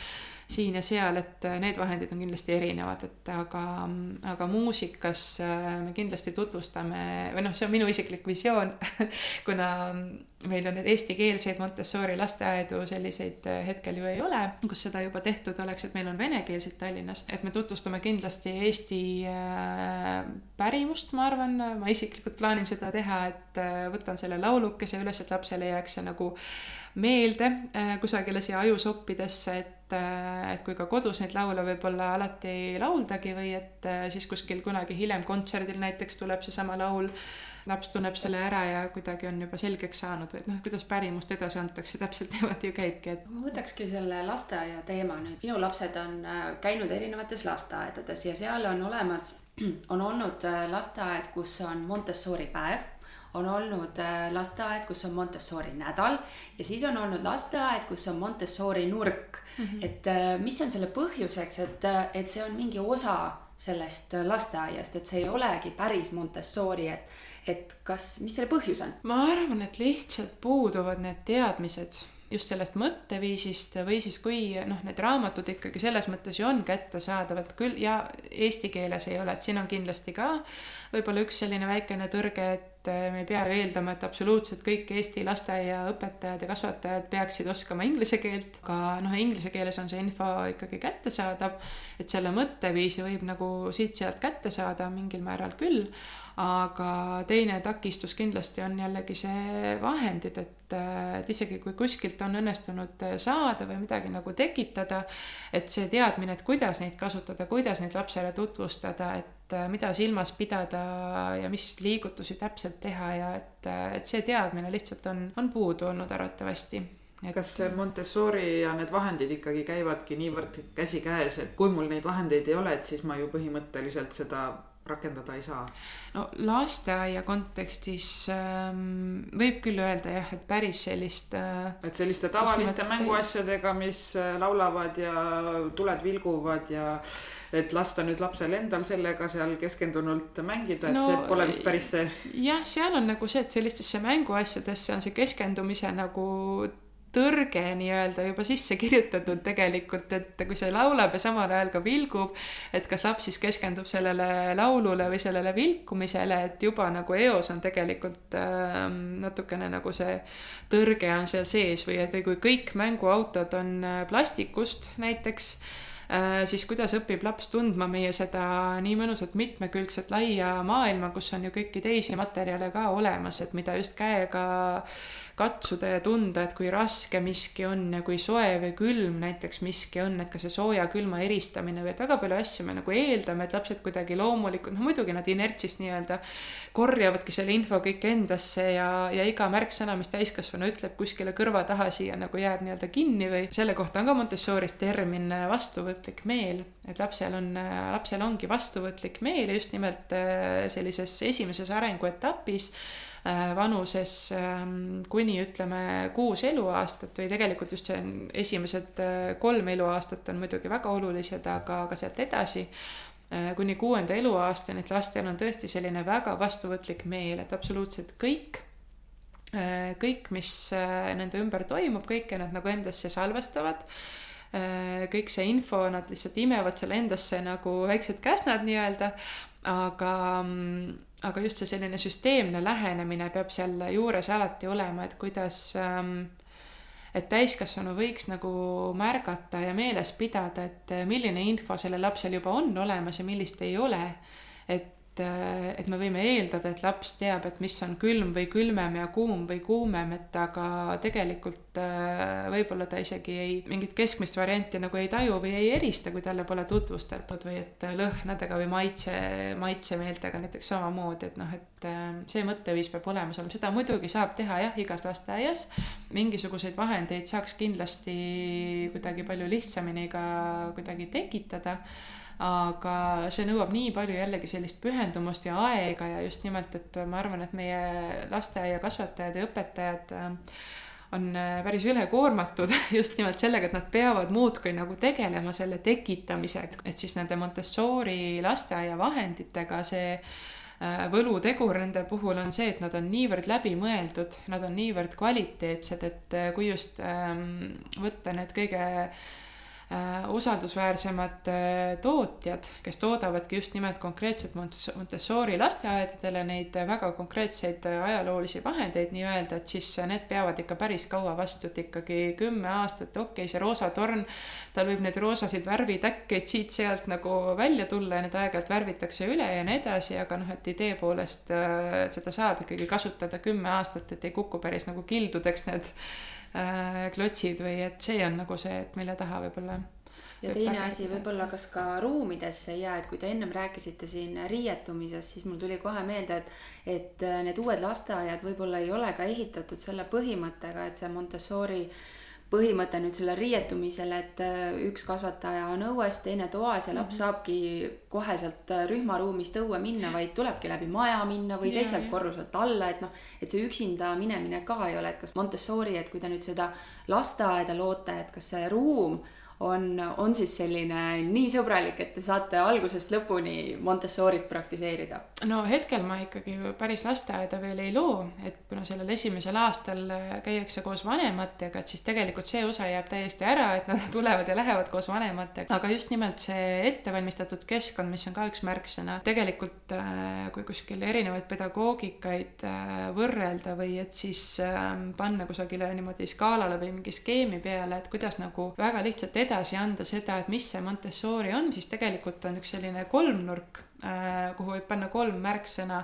siin ja seal, et äh, need vahendid on kindlasti erinevad, et aga, aga muusikas äh, me kindlasti tutvustame või noh, see on minu isiklik visioon [LAUGHS] kuna meil on neid eestikeelseid Montessori lasteaedu selliseid äh, hetkel ju ei ole, kus seda juba tehtud oleks, et meil on venekeelseid Tallinnas, et me tutvustame kindlasti Eesti pärimust, ma arvan, ma isiklikult plaanin seda teha, et võtan selle laulukese üles, et lapsele jääks see nagu meelde äh, kusagile siia ajusoppidesse, et, äh, et kui ka kodus neid laule võib-olla alati ei lauldagi või et äh, siis kuskil kunagi hiljem kontserdil näiteks tuleb seesama laul, laps tunneb selle ära ja kuidagi on juba selgeks saanud või et noh, kuidas pärimust edasi antakse, täpselt [LAUGHS] niimoodi ju käibki, et. ma võtakski selle lasteaia teema nüüd, minu lapsed on käinud erinevates lasteaedades ja seal on olemas, [CLEARS THROAT] on olnud lasteaed, kus on Montessori päev on olnud äh, lasteaed, kus on Montessori nädal ja siis on olnud lasteaed, kus on Montessori nurk mm. -hmm. et äh, mis on selle põhjuseks, et, äh, et see on mingi osa sellest lasteaiast, et see ei olegi päris Montessori, et, et kas, mis selle põhjus on? ma arvan, et lihtsalt puuduvad need teadmised just sellest mõtteviisist või siis kui noh, need raamatud ikkagi selles mõttes ju on kättesaadavad küll ja eesti keeles ei ole, et siin on kindlasti ka võib-olla üks selline väikene tõrge, et eh, me ei pea ju eeldama, et absoluutselt kõik Eesti lasteaiaõpetajad ja kasvatajad peaksid oskama inglise keelt, aga noh, inglise keeles on see info ikkagi kättesaadav, et selle mõtteviisi võib nagu siit-sealt kätte saada mingil määral küll aga teine takistus kindlasti on jällegi see vahendid, et, et isegi kui kuskilt on õnnestunud saada või midagi nagu tekitada, et see teadmine, et kuidas neid kasutada, kuidas neid lapsele tutvustada, et mida silmas pidada ja mis liigutusi täpselt teha ja et, et see teadmine lihtsalt on, on puudu olnud arvatavasti. Et kas see Montessori ja need vahendid ikkagi käivadki niivõrd käsikäes, et kui mul neid vahendeid ei ole, et siis ma ju põhimõtteliselt seda rakendada ei saa? no lasteaia kontekstis ähm, võib küll öelda jah, et päris sellist äh,. et selliste tavaliste mänguasjadega, mis äh, laulavad ja tuled vilguvad ja et lasta nüüd lapsel endal sellega seal keskendunult mängida, et no, see pole vist päris see. jah, seal on nagu see, et sellistesse mänguasjadesse on see keskendumise nagu tõrge nii-öelda juba sisse kirjutatud tegelikult, et kui see laulab ja samal ajal ka vilgub, et kas laps siis keskendub sellele laulule või sellele vilkumisele, et juba nagu eos on tegelikult äh, natukene nagu see tõrge on seal sees või et või kui kõik mänguautod on äh, plastikust näiteks Äh, siis kuidas õpib laps tundma meie seda nii mõnusat mitmekülgset laia maailma, kus on ju kõiki teisi materjale ka olemas, et mida just käega katsuda ja tunda, et kui raske miski on ja kui soe või külm näiteks miski on, et ka see sooja-külma eristamine või et väga palju asju me nagu eeldame, et lapsed kuidagi loomulikult, noh muidugi nad inertsist nii-öelda korjavadki selle info kõik endasse ja, ja iga märksõna, mis täiskasvanu ütleb kuskile kõrva taha siia nagu jääb nii-öelda kinni või selle kohta on ka Montessoris termin vastuvõtlik meel, et lapsel on, lapsel ongi vastuvõtlik meel just nimelt äh, sellises esimeses arenguetapis Äh, vanuses ähm, kuni ütleme kuus eluaastat või tegelikult just see esimesed äh, kolm eluaastat on muidugi väga olulised, aga ka sealt edasi äh, kuni kuuenda eluaastani, et lastel on tõesti selline väga vastuvõtlik meel, et absoluutselt kõik, kõik, mis nende ümber toimub, kõike nad nagu endasse salvestavad kõik see info, nad lihtsalt imevad selle endasse nagu väiksed käsnad nii-öelda, aga mm, aga just see selline süsteemne lähenemine peab seal juures alati olema, et kuidas ähm, et täiskasvanu võiks nagu märgata ja meeles pidada, et milline info sellel lapsel juba on olemas ja millist ei ole. et et, me võime eeldada, et laps teab, et mis on külm või külmem ja kuum või kuumem, et aga tegelikult äh, võib-olla ta isegi ei, mingit keskmist varianti nagu ei taju või ei erista, kui talle pole tutvustatud või et lõhnadega või maitse, maitsemeeltega näiteks samamoodi, et noh, et äh, see mõtteviis peab olemas olema, seda muidugi saab teha jah, igas lasteaias. mingisuguseid vahendeid saaks kindlasti kuidagi palju lihtsamini ka kuidagi tekitada aga see nõuab nii palju jällegi sellist pühendumust ja aega ja just nimelt, et ma arvan, et meie lasteaiakasvatajad ja õpetajad äh, on äh, päris ülekoormatud [LAUGHS] just nimelt sellega, et nad peavad muudkui nagu tegelema selle tekitamisega, et siis nende Montessori lasteaia vahenditega see äh, võlutegur nende puhul on see, et nad on niivõrd läbimõeldud, nad on niivõrd kvaliteetsed, et kui just ähm, võtta need kõige usaldusväärsemad äh, tootjad, kes toodavadki just nimelt konkreetselt Montessori lasteaedadele neid väga konkreetseid äh, ajaloolisi vahendeid nii-öelda, et siis need peavad ikka päris kaua vastu, et ikkagi kümme aastat, okei okay,, see roosa torn, tal võib neid roosasid värvitäkkeid siit-sealt nagu välja tulla ja need aeg-ajalt värvitakse üle ja nii edasi, aga noh, et idee poolest seda saab ikkagi kasutada kümme aastat, et ei kuku päris nagu kildudeks need äh, klotsid või et see on nagu see, et mille taha võib-olla ja teine asi võib-olla kas ka ruumidesse ja et kui te ennem rääkisite siin riietumisest, siis mul tuli kohe meelde, et et äh, need uued lasteaiad võib-olla ei ole ka ehitatud selle põhimõttega, et see Montessori põhimõte nüüd selle riietumisele, et äh, üks kasvataja on õues, teine toas ja laps mm -hmm. saabki kohe sealt äh, rühmaruumist õue minna, vaid tulebki läbi maja minna või teiselt korruselt alla, et noh, et see üksinda minemine ka ei ole, et kas Montessori, et kui te nüüd seda lasteaeda loote, et kas see ruum on, on siis selline nii sõbralik, et te saate algusest lõpuni Montessorit praktiseerida? no hetkel ma ikkagi päris lasteaeda veel ei loo, et kuna sellel esimesel aastal käiakse koos vanematega, et siis tegelikult see osa jääb täiesti ära, et nad [LAUGHS] tulevad ja lähevad koos vanematega, aga just nimelt see ettevalmistatud keskkond, mis on ka üks märksõna, tegelikult äh, kui kuskil erinevaid pedagoogikaid äh, võrrelda või et siis ähm, panna kusagile niimoodi skaalale või mingi skeemi peale, et kuidas nagu väga lihtsalt edasi anda seda, et mis see Montessori on, siis tegelikult on üks selline kolmnurk, äh, kuhu võib panna kolm märksõna.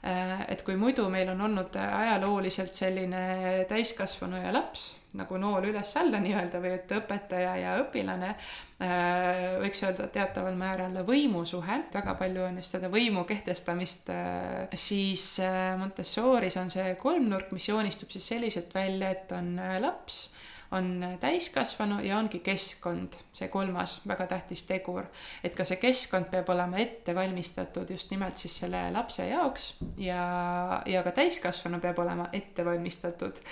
Äh, et kui muidu meil on olnud ajalooliselt selline täiskasvanu ja laps nagu nool üles-alla nii-öelda või et õpetaja ja õpilane, äh, võiks öelda teataval määral võimusuhe, väga palju on just seda võimu kehtestamist, siis Montessoris on see kolmnurk, mis joonistub siis selliselt välja, et on laps on täiskasvanu ja ongi keskkond, see kolmas väga tähtis tegur. et ka see keskkond peab olema ette valmistatud just nimelt siis selle lapse jaoks ja, ja ka täiskasvanu peab olema ette valmistatud.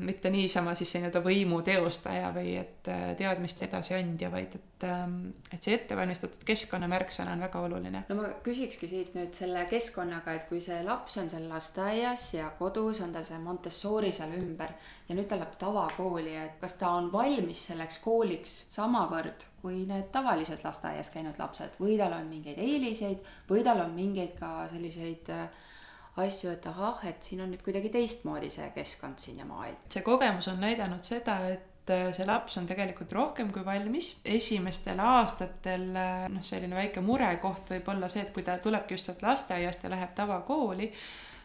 Mitte niisama siis nii-öelda võimu teostaja või et äh, teadmiste edasiandja, vaid et, ähm, et see ettevalmistatud keskkonna märksõna on väga oluline. no ma küsikski siit nüüd selle keskkonnaga, et kui see laps on seal lasteaias ja kodus on tal see Montessori seal ümber ja nüüd ta läheb tavakooli, et kas ta on valmis selleks kooliks samavõrd kui need tavalises lasteaias käinud lapsed või tal on mingeid eeliseid või tal on mingeid ka selliseid äh, asju, et ahah, et siin on nüüd kuidagi teistmoodi see keskkond siin ja maailm. see kogemus on näidanud seda, et äh, see laps on tegelikult rohkem kui valmis. esimestel aastatel äh, noh, selline väike murekoht võib olla see, et kui ta tulebki just sealt lasteaiast ja läheb tavakooli,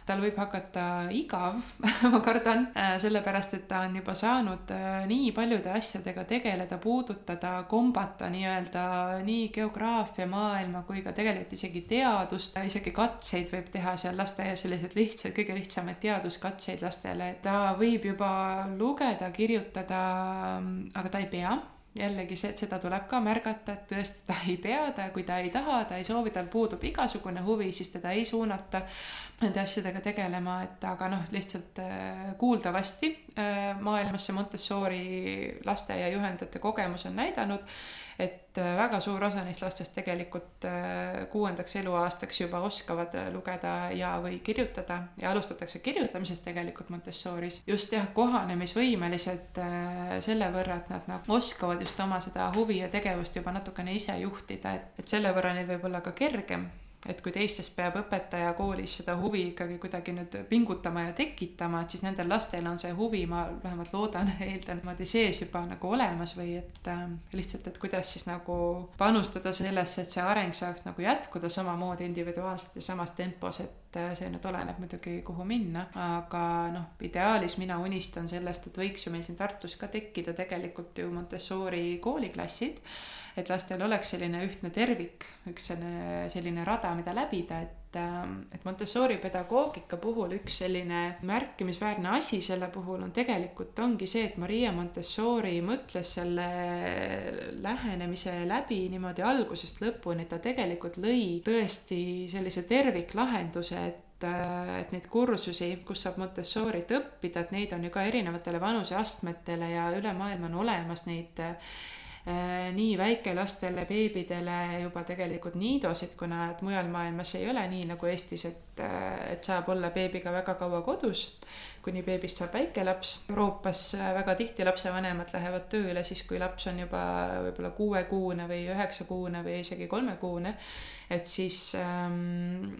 tal võib hakata igav [LAUGHS] ma kardan, äh, sellepärast et ta on juba saanud äh, nii paljude asjadega tegeleda, puudutada, kombata nii-öelda nii geograafia maailma kui ka tegelikult isegi teadust, isegi katseid võib teha seal lasteaias, selliseid lihtsaid, kõige lihtsamaid teaduskatseid lastele, ta võib juba lugeda, kirjutada, aga ta ei pea jällegi see, seda tuleb ka märgata, et tõesti ta ei pea, ta, kui ta ei taha, ta ei soovi, tal puudub igasugune huvi, siis teda ei suunata nende asjadega tegelema, et aga noh, lihtsalt äh, kuuldavasti äh, maailmas see Montessori lasteaia juhendajate kogemus on näidanud, et äh, väga suur osa neist lastest tegelikult kuuendaks eluaastaks juba oskavad lugeda ja, või kirjutada ja alustatakse kirjutamisest tegelikult Montessoris. just jah, kohanemisvõimelised selle võrra, et nad nagu oskavad just oma seda huvi ja tegevust juba natukene ise juhtida, et, et selle võrra neil võib olla ka kergem et kui teistes peab õpetaja koolis seda huvi ikkagi kuidagi nüüd pingutama ja tekitama, et siis nendel lastel on see huvi, ma vähemalt loodan, eeldan niimoodi sees juba nagu olemas või et äh, lihtsalt, et kuidas siis nagu panustada sellesse, et see areng saaks nagu jätkuda samamoodi individuaalselt ja samas tempos, et äh, see nüüd oleneb muidugi, kuhu minna, aga noh, ideaalis mina unistan sellest, et võiks ju meil siin Tartus ka tekkida tegelikult ju Montessori kooliklassid et lastel oleks selline ühtne tervik, üks selline, selline rada, mida läbida, et, ähm, et Montessori pedagoogika puhul üks selline märkimisväärne asi selle puhul on tegelikult ongi see, et Maria Montessori mõtles selle lähenemise läbi niimoodi algusest lõpuni, ta tegelikult lõi tõesti sellise terviklahenduse, et äh, et neid kursusi, kus saab Montessorit õppida, et neid on ju ka erinevatele vanuseastmetele ja üle maailma on olemas neid Äh, nii väikelastele, beebidele juba tegelikult niidosid, kuna et mujal maailmas ei ole nii nagu Eestis, et, äh, et saab olla beebiga väga kaua kodus, kuni beebist saab väikelaps. Euroopas äh, väga tihti lapsevanemad lähevad tööle siis, kui laps on juba võib-olla kuuekuune või üheksakuune või isegi kolmekuune. et siis ähm,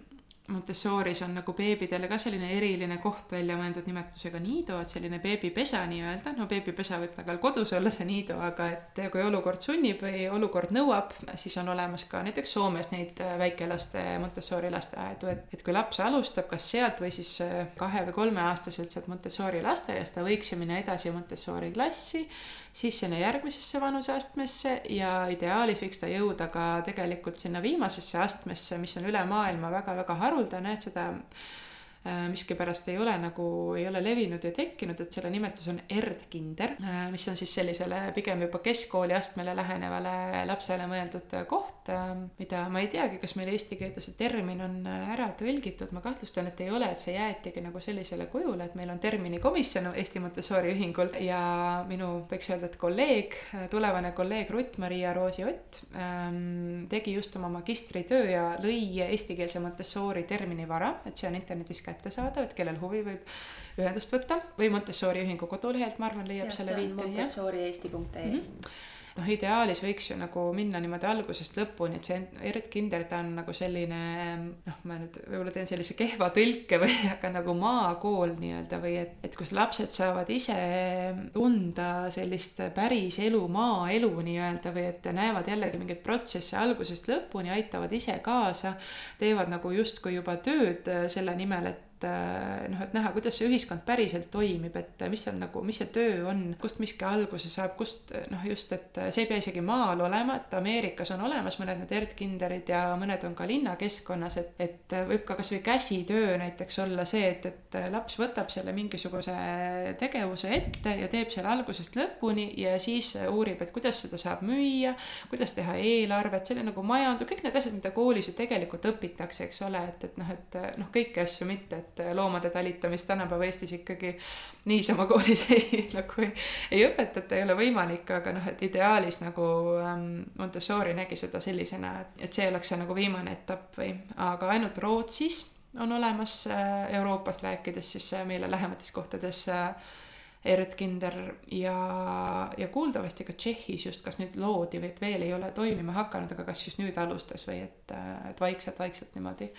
Montessoris on nagu beebidele ka selline eriline koht välja mõeldud nimetusega niido, et selline beebipesa nii-öelda, no beebipesa võib ta ka kodus olla, see niido, aga et kui olukord sunnib või olukord nõuab, siis on olemas ka näiteks Soomes neid väikelaste Montessori lasteaedu, et, et kui laps alustab kas sealt või siis kahe või kolmeaastaselt sealt Montessori lasteaiast, ta võiks ju minna edasi Montessori klassi siis sinna järgmisesse vanuseastmesse ja ideaalis võiks ta jõuda ka tegelikult sinna viimasesse astmesse, mis on üle maailma väga-väga haruldane, et seda miskipärast ei ole nagu, ei ole levinud ja tekkinud, et selle nimetus on erdkinder, äh, mis on siis sellisele pigem juba keskkooli astmele lähenevale lapsele mõeldud koht, äh, mida ma ei teagi, kas meil eesti keelde see termin on ära tõlgitud, ma kahtlustan, et ei ole, et see jäetigi nagu sellisele kujule, et meil on terminikomisjon Eesti Montessori ühingul ja minu, võiks öelda, et kolleeg, tulevane kolleeg Rutt-Maria Roosi Ott ähm, tegi just oma magistritöö ja lõi eestikeelse Montessori terminivara, et see on internetis kättesaadav, et kellel huvi, võib ühendust võtta. Või Montessori ühingu kodulehelt, ma arvan, leiab ja, selle viite. montessorieesti.ee mm -hmm noh, ideaalis võiks ju nagu minna niimoodi algusest lõpuni, et see Erit Kinder, ta on nagu selline noh, ma nüüd võib-olla teen sellise kehva tõlke või [LAUGHS] aga nagu maakool nii-öelda või et, et kus lapsed saavad ise tunda sellist päris elu, maaelu nii-öelda või et näevad jällegi mingeid protsesse algusest lõpuni, aitavad ise kaasa, teevad nagu justkui juba tööd selle nimel, et äh, noh, et näha, kuidas see ühiskond päriselt toimib, et mis seal nagu, mis see töö on, kust miski alguse saab, kust noh, just, et see ei pea isegi maal olema, et Ameerikas on olemas mõned need Erdkinderid ja mõned on ka linnakeskkonnas, et, et võib ka kasvõi käsitöö näiteks olla see, et, et laps võtab selle mingisuguse tegevuse ette ja teeb selle algusest lõpuni ja siis uurib, et kuidas seda saab müüa, kuidas teha eelarvet, oli nagu majandus, kõik need asjad, mida koolis ju tegelikult õpitakse, eks ole, et, et noh, et noh, kõiki asju mitte, et loomade talitamist tänapäeva Eestis ikkagi niisama koolis [LAUGHS] ei nagu ei, ei õpetata, ei ole võimalik, aga noh, et ideaalis nagu ähm, Montessori nägi seda sellisena, et, et see oleks see nagu viimane etapp või, aga ainult Rootsis on olemas äh, Euroopast rääkides siis äh, meile lähemates kohtades äh, Erdkinder ja, ja kuuldavasti ka Tšehhis just, kas nüüd loodi või et veel ei ole toimima hakanud, aga kas just nüüd alustas või et, et vaikselt-vaikselt niimoodi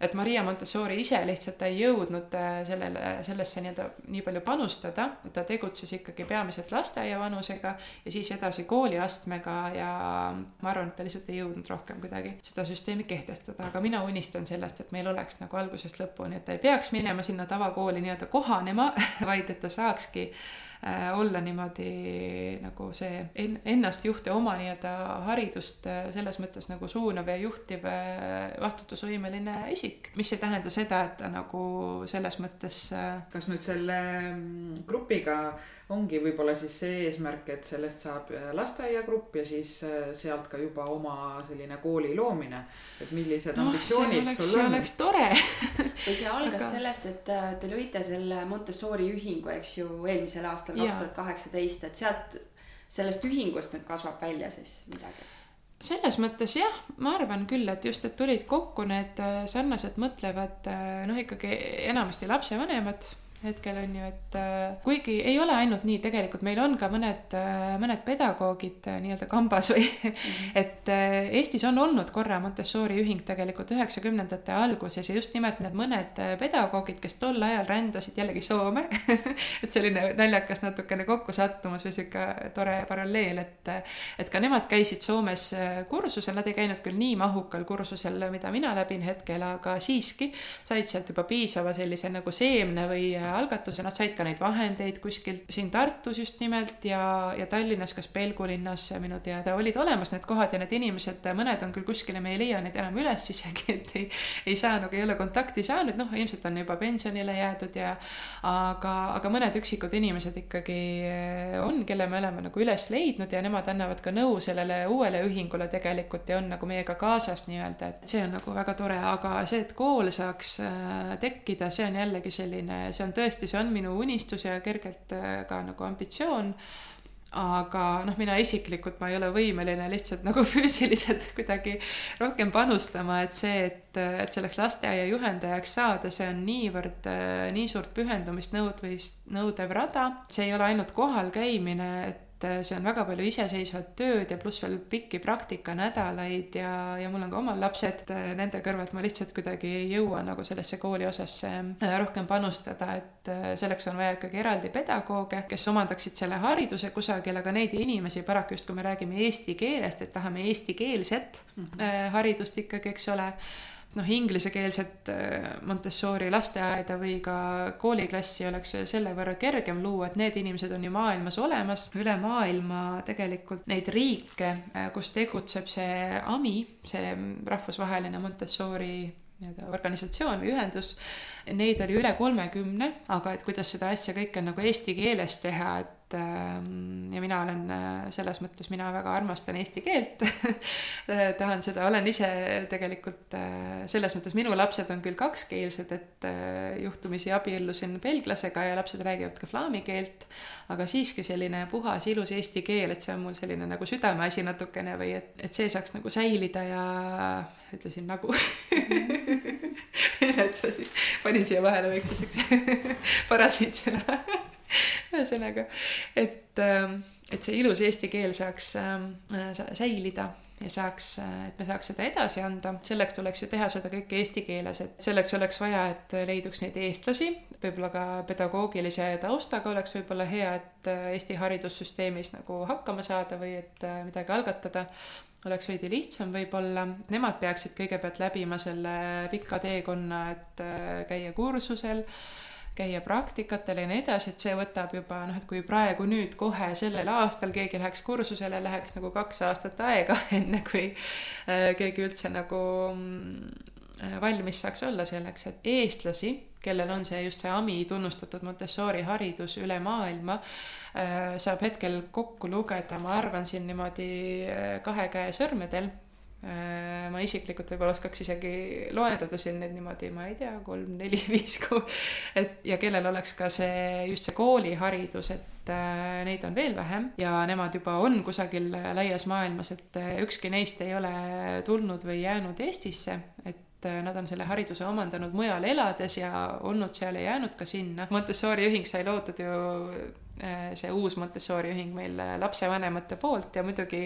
et Maria Montessori ise lihtsalt ei jõudnud äh, sellele, sellesse nii-öelda nii palju panustada, et ta tegutses ikkagi peamiselt lasteaia vanusega ja siis edasi kooliastmega ja ma arvan, et ta lihtsalt ei jõudnud rohkem kuidagi seda süsteemi kehtestada, aga mina unistan sellest, et meil oleks nagu algusest lõpuni, et ta ei peaks minema sinna tavakooli nii-öelda kohanema, [LAUGHS] vaid et ta saakski Äh, olla niimoodi nagu see en-, ennastjuht ja oma nii-öelda haridust äh, selles mõttes nagu suunav ja juhtiv äh, vastutusvõimeline isik. mis ei tähenda seda, et ta nagu selles mõttes kas nüüd selle mm, grupiga ongi võib-olla siis see eesmärk, et sellest saab lasteaiagrupp ja siis sealt ka juba oma selline kooli loomine, et millised no, ambitsioonid oleks, sul on? see oleks tore ja see algas Aga... sellest, et te lõite selle Montessori ühingu, eks ju, eelmisel aastal aastal kaks tuhat kaheksateist, et sealt, sellest ühingust nüüd kasvab välja siis midagi? selles mõttes jah, ma arvan küll, et just, et tulid kokku need äh, sarnased mõtlevad äh, noh, ikkagi enamasti lapsevanemad hetkel on ju, et äh, kuigi ei ole ainult nii, tegelikult meil on ka mõned, äh, mõned pedagoogid äh, nii-öelda kambas või -hmm. [LAUGHS] et Eestis on olnud korra Montessori ühing tegelikult üheksakümnendate alguses ja just nimelt need mõned pedagoogid, kes tol ajal rändasid jällegi Soome [LAUGHS] et selline naljakas natukene kokkusattumus või sihuke tore paralleel, et, et ka nemad käisid Soomes kursusel, nad ei käinud küll nii mahukal kursusel, mida mina läbin hetkel, aga siiski said sealt juba piisava sellise nagu seemne või algatuse, nad said ka neid vahendeid kuskilt siin Tartus just nimelt ja, ja Tallinnas, kas Pelgu linnas minu teada olid olemas need kohad ja need inimesed, mõned on küll kuskile, me ei leia neid enam üles isegi, [LAUGHS] et ei, ei saa nagu ei ole kontakti saanud, noh, ilmselt on juba pensionile jäädud ja aga, aga mõned üksikud inimesed ikkagi on, kelle me oleme nagu üles leidnud ja nemad annavad ka nõu sellele uuele ühingule tegelikult ja on nagu meiega kaasas nii-öelda, et see on nagu väga tore, aga see, et kool saaks äh, tekkida, see on jällegi selline, see on tõesti, see on minu unistus ja kergelt äh, ka nagu ambitsioon. Aga noh, mina isiklikult ma ei ole võimeline lihtsalt nagu [LAUGHS] füüsiliselt kuidagi rohkem panustama, et see, et, et selleks lasteaia juhendajaks saada, see on niivõrd, äh, nii suurt pühendumist nõudvist, nõudev rada, see ei ole ainult kohal käimine, et et äh, see on väga palju iseseisvat tööd ja pluss veel pikki praktikanädalaid ja, ja mul on ka omal lapsed äh, nende kõrvalt, ma lihtsalt kuidagi ei jõua nagu sellesse kooli osasse äh, rohkem panustada, et selleks on vaja ikkagi eraldi pedagooge, kes omandaksid selle hariduse kusagil, aga neid inimesi paraku just, kui me räägime eesti keelest, et tahame eestikeelset mm -hmm. haridust ikkagi, eks ole noh, inglisekeelset äh, Montessori lasteaeda või ka kooliklassi oleks selle võrra kergem luua, et need inimesed on ju maailmas olemas, üle maailma tegelikult neid riike, äh, kus tegutseb see AMI, see rahvusvaheline Montessori nii-öelda organisatsioon või ühendus, neid oli üle kolmekümne, aga et kuidas seda asja kõike nagu eesti keeles teha, et Ähm, ja mina olen äh, selles mõttes, mina väga armastan eesti keelt. [LAUGHS] Tahan seda, olen ise tegelikult äh, selles mõttes, minu lapsed on küll kakskeelsed, et äh, juhtumisi abiellusin belglasega ja lapsed räägivad ka flaami keelt, aga siiski selline puhas, ilus eesti keel, et see on mul selline nagu südameasi natukene või et, et see saaks nagu säilida ja ütlesin nagu [LAUGHS] et sa siis panin siia vahele väikse siukse [LAUGHS] parasiitsõna [LAUGHS] ühesõnaga, et, ähm, et see ilus eesti keel saaks ähm, säilida ja saaks, et me saaks seda edasi anda, selleks tuleks ju teha seda kõike eesti keeles, et selleks oleks vaja, et leiduks neid eestlasi, võib-olla ka pedagoogilise taustaga oleks võib-olla hea, et Eesti haridussüsteemis nagu hakkama saada või et äh, midagi algatada. Oleks veidi lihtsam võib-olla, nemad peaksid kõigepealt läbima selle pika teekonna, et äh, käia kursusel, käia praktikatel ja nii edasi, et see võtab juba noh, et kui praegu nüüd kohe sellel aastal keegi läheks kursusele, läheks nagu kaks aastat aega, [LAUGHS] enne kui äh, keegi üldse nagu mm, valmis saaks olla selleks, et eestlasi, kellel on see just see AMI tunnustatud Montessori haridus üle maailma, äh, saab hetkel kokku lugeda, ma arvan siin niimoodi äh, kahe käe sõrmedel ma isiklikult võib-olla oskaks isegi loendada siin neid niimoodi, ma ei tea, kolm, neli, [LAUGHS] viis, et ja kellel oleks ka see, just see kooliharidus, et äh, neid on veel vähem. Ja nemad juba on kusagil laias maailmas, et äh, ükski neist ei ole tulnud või jäänud Eestisse, et nad on selle hariduse omandanud mujal elades ja olnud seal ja jäänud ka sinna. Montessori ühing sai loodud ju Äh, see uus Montessori ühing meil äh, lapsevanemate poolt ja muidugi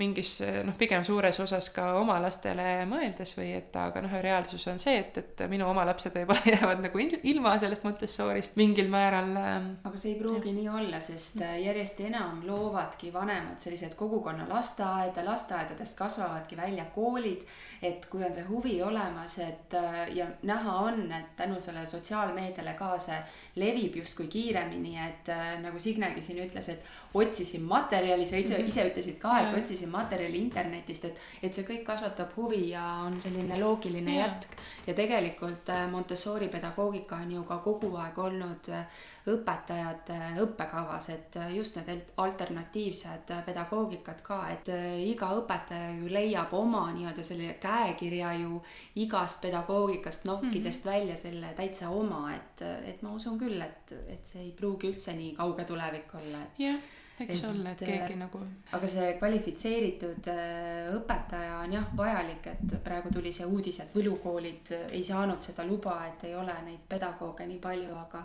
mingis äh, noh, pigem suures osas ka oma lastele mõeldes või et aga noh, reaalsus on see, et, et minu oma lapsed võib-olla [LAUGHS] jäävad nagu ilma sellest Montessorist mingil määral. Ähm, aga see ei pruugi ja. nii olla, sest järjest enam loovadki vanemad sellised kogukonna lasteaeda, lasteaedadest kasvavadki välja koolid, et kui on see huvi olemas, et ja näha on, et tänu sellele sotsiaalmeediale ka see levib justkui kiiremini, et nagu Signegi siin ütles, et otsisin materjali, sa ise, ise ütlesid ka, et otsisin materjali internetist, et, et see kõik kasvatab huvi ja on selline loogiline ja. jätk. ja tegelikult äh, Montessori pedagoogika on ju ka kogu aeg olnud äh, õpetajate õppekavas, et äh, just need alternatiivsed pedagoogikad ka, et iga õpetaja ju leiab oma nii-öelda selle käekirja ju igast pedagoogikast nokkidest mm -hmm. välja selle täitsa oma, et, et ma usun küll, et, et see ei pruugi üldse nii kaugel tulevik olla. jah, võiks olla, et keegi nagu. aga see kvalifitseeritud äh, õpetaja on jah vajalik, et praegu tuli see uudis, et võlukoolid ei saanud seda luba, et ei ole neid pedagooge nii palju, aga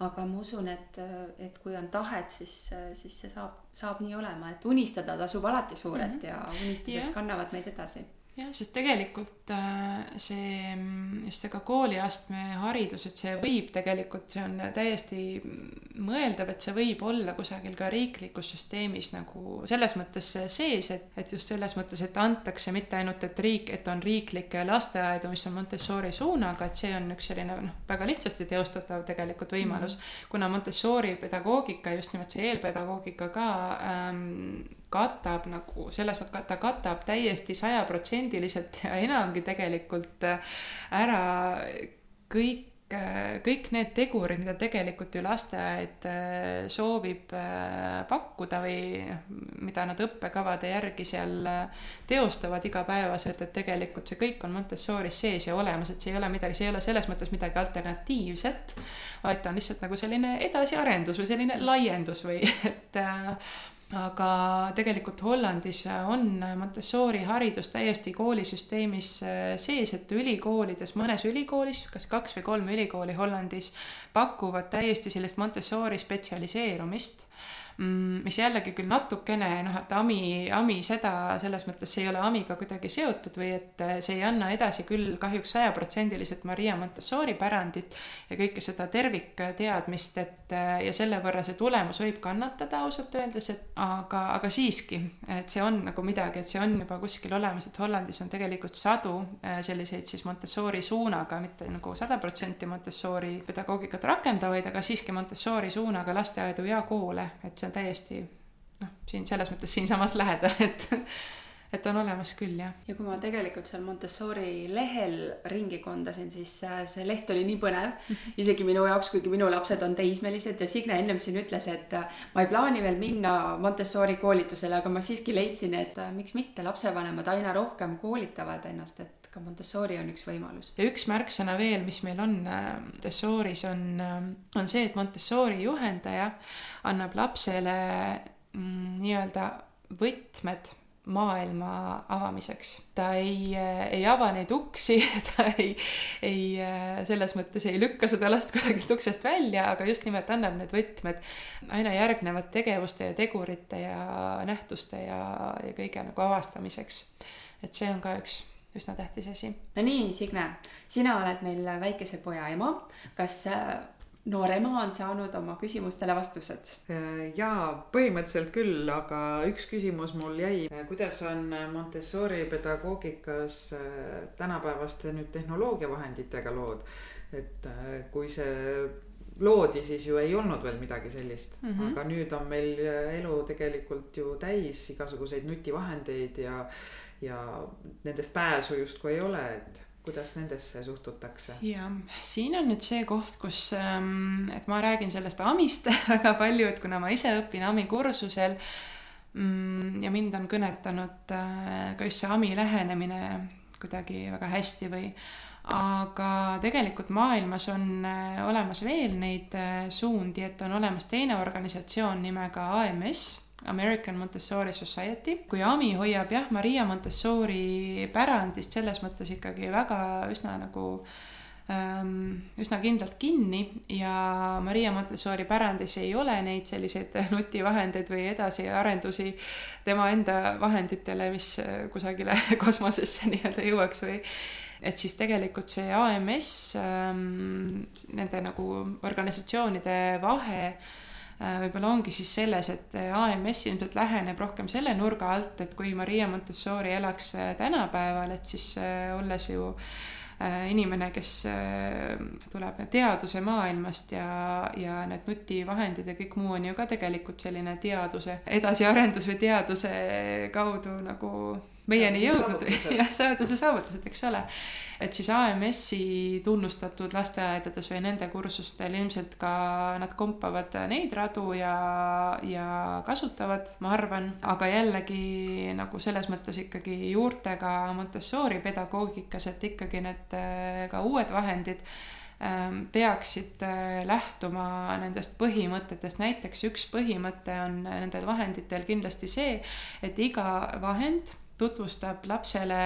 aga ma usun, et, et kui on tahet, siis, siis see saab, saab nii olema, et unistada tasub alati suurelt mm -hmm. ja unistused yeah. kannavad meid edasi jah, sest tegelikult äh, see, just see ka kooliastme haridus, et see võib tegelikult, see on täiesti mõeldav, et see võib olla kusagil ka riiklikus süsteemis nagu selles mõttes sees, et, et just selles mõttes, et antakse mitte ainult, et riik, et on riiklikke lasteaedu, mis on Montessori suunaga, et see on üks selline noh, väga lihtsasti teostatav tegelikult võimalus mm, -hmm. kuna Montessori pedagoogika, just nimelt see eelpedagoogika ka ähm, katab nagu selles mõttes, ta katab täiesti sajaprotsendiliselt ja enamgi tegelikult äh, ära kõik äh, kõik need tegurid, mida tegelikult ju lasteaed äh, soovib pakkuda või noh, mida nad õppekavade järgi seal teostavad igapäevaselt, et tegelikult see kõik on Montessoris sees ja olemas, et see ei ole midagi, see ei ole selles mõttes midagi alternatiivset, vaid ta on lihtsalt nagu selline edasiarendus või selline laiendus või [LAUGHS] et aga tegelikult Hollandis on Montessori haridus täiesti koolisüsteemis äh, sees, et ülikoolides, mõnes ülikoolis, kas kaks või kolm ülikooli Hollandis pakuvad täiesti sellist Montessori spetsialiseerumist mis jällegi küll natukene noh, et AMI, AMI seda selles mõttes ei ole AMI-ga kuidagi seotud või et äh, see ei anna edasi küll kahjuks sajaprotsendiliselt Maria Montessori pärandit ja kõike seda tervikteadmist, et äh, ja selle võrra see tulemus võib kannatada ausalt öeldes, et aga, aga siiski, et see on nagu midagi, et see on juba kuskil olemas, et Hollandis on tegelikult sadu äh, selliseid siis Montessori suunaga, mitte nagu sada protsenti Montessori pedagoogikat rakendavaid, aga siiski Montessori suunaga lasteaedu ja koole, et see on täiesti noh, siin selles mõttes siinsamas lähedal, [LAUGHS] et et on olemas küll, jah. ja kui ma tegelikult seal Montessori lehel ringi kondasin, siis see leht oli nii põnev, isegi minu jaoks, kuigi minu lapsed on teismelised ja Signe ennem siin ütles, et ma ei plaani veel minna Montessori koolitusele, aga ma siiski leidsin, et miks mitte, lapsevanemad aina rohkem koolitavad ennast, et ka Montessori on üks võimalus. ja üks märksõna veel, mis meil on äh, Montessoris, on, äh, on see, et Montessori juhendaja annab lapsele mm, nii-öelda võtmed maailma avamiseks. ta ei, äh, ei ava neid uksi, [LAUGHS] ta ei, ei selles mõttes ei lükka seda last kusagilt uksest välja, aga just nimelt annab need võtmed aina järgnevate tegevuste ja tegurite ja nähtuste ja, ja kõige nagu avastamiseks. et see on ka üks üsna tähtis asi. no nii, Signe, sina oled meil väikese poja ema. kas äh, noor ema on saanud oma küsimustele vastused? jaa, põhimõtteliselt küll, aga üks küsimus mul jäi. kuidas on Montessori pedagoogikas äh, tänapäevaste nüüd tehnoloogiavahenditega lood? et äh, kui see loodi, siis ju ei olnud veel midagi sellist mm, -hmm. aga nüüd on meil elu tegelikult ju täis igasuguseid nutivahendeid ja, ja nendest pääsu justkui ei ole, et kuidas nendesse suhtutakse? jah, siin on nüüd see koht, kus, ähm, et ma räägin sellest AMist [LAUGHS] väga palju, et kuna ma ise õpin AMi kursusel mm, ja mind on kõnetanud äh, ka just see AMi lähenemine kuidagi väga hästi või aga tegelikult maailmas on äh, olemas veel neid äh, suundi, et on olemas teine organisatsioon nimega AMS, American Montessori Society. kui AMI hoiab jah, Maria Montessori pärandist selles mõttes ikkagi väga üsna nagu ähm, üsna kindlalt kinni ja Maria Montessori pärandis ei ole neid selliseid [LAUGHS] nutivahendeid või edasiarendusi tema enda vahenditele, mis kusagile [LAUGHS] kosmosesse nii-öelda jõuaks või et siis tegelikult see AMS ähm,, nende nagu organisatsioonide vahe võib-olla ongi siis selles, et AMS ilmselt läheneb rohkem selle nurga alt, et kui Maria Montessori elaks äh, tänapäeval, et siis äh, olles ju äh, inimene, kes äh, tuleb teaduse maailmast ja, ja need nutivahendid ja kõik muu on ju ka tegelikult selline teaduse edasiarendus või teaduse kaudu nagu meieni jõudnud, [LAUGHS] jah, seaduse saavutused, eks ole. et siis AMS-i tunnustatud lasteaedades või nende kursustel ilmselt ka nad kompavad neid radu ja, ja kasutavad, ma arvan, aga jällegi nagu selles mõttes ikkagi juurtega Montessori pedagoogikas, et ikkagi need ka uued vahendid ähm, peaksid äh, lähtuma nendest põhimõtetest, näiteks üks põhimõte on nendel vahenditel kindlasti see, et iga vahend tutvustab lapsele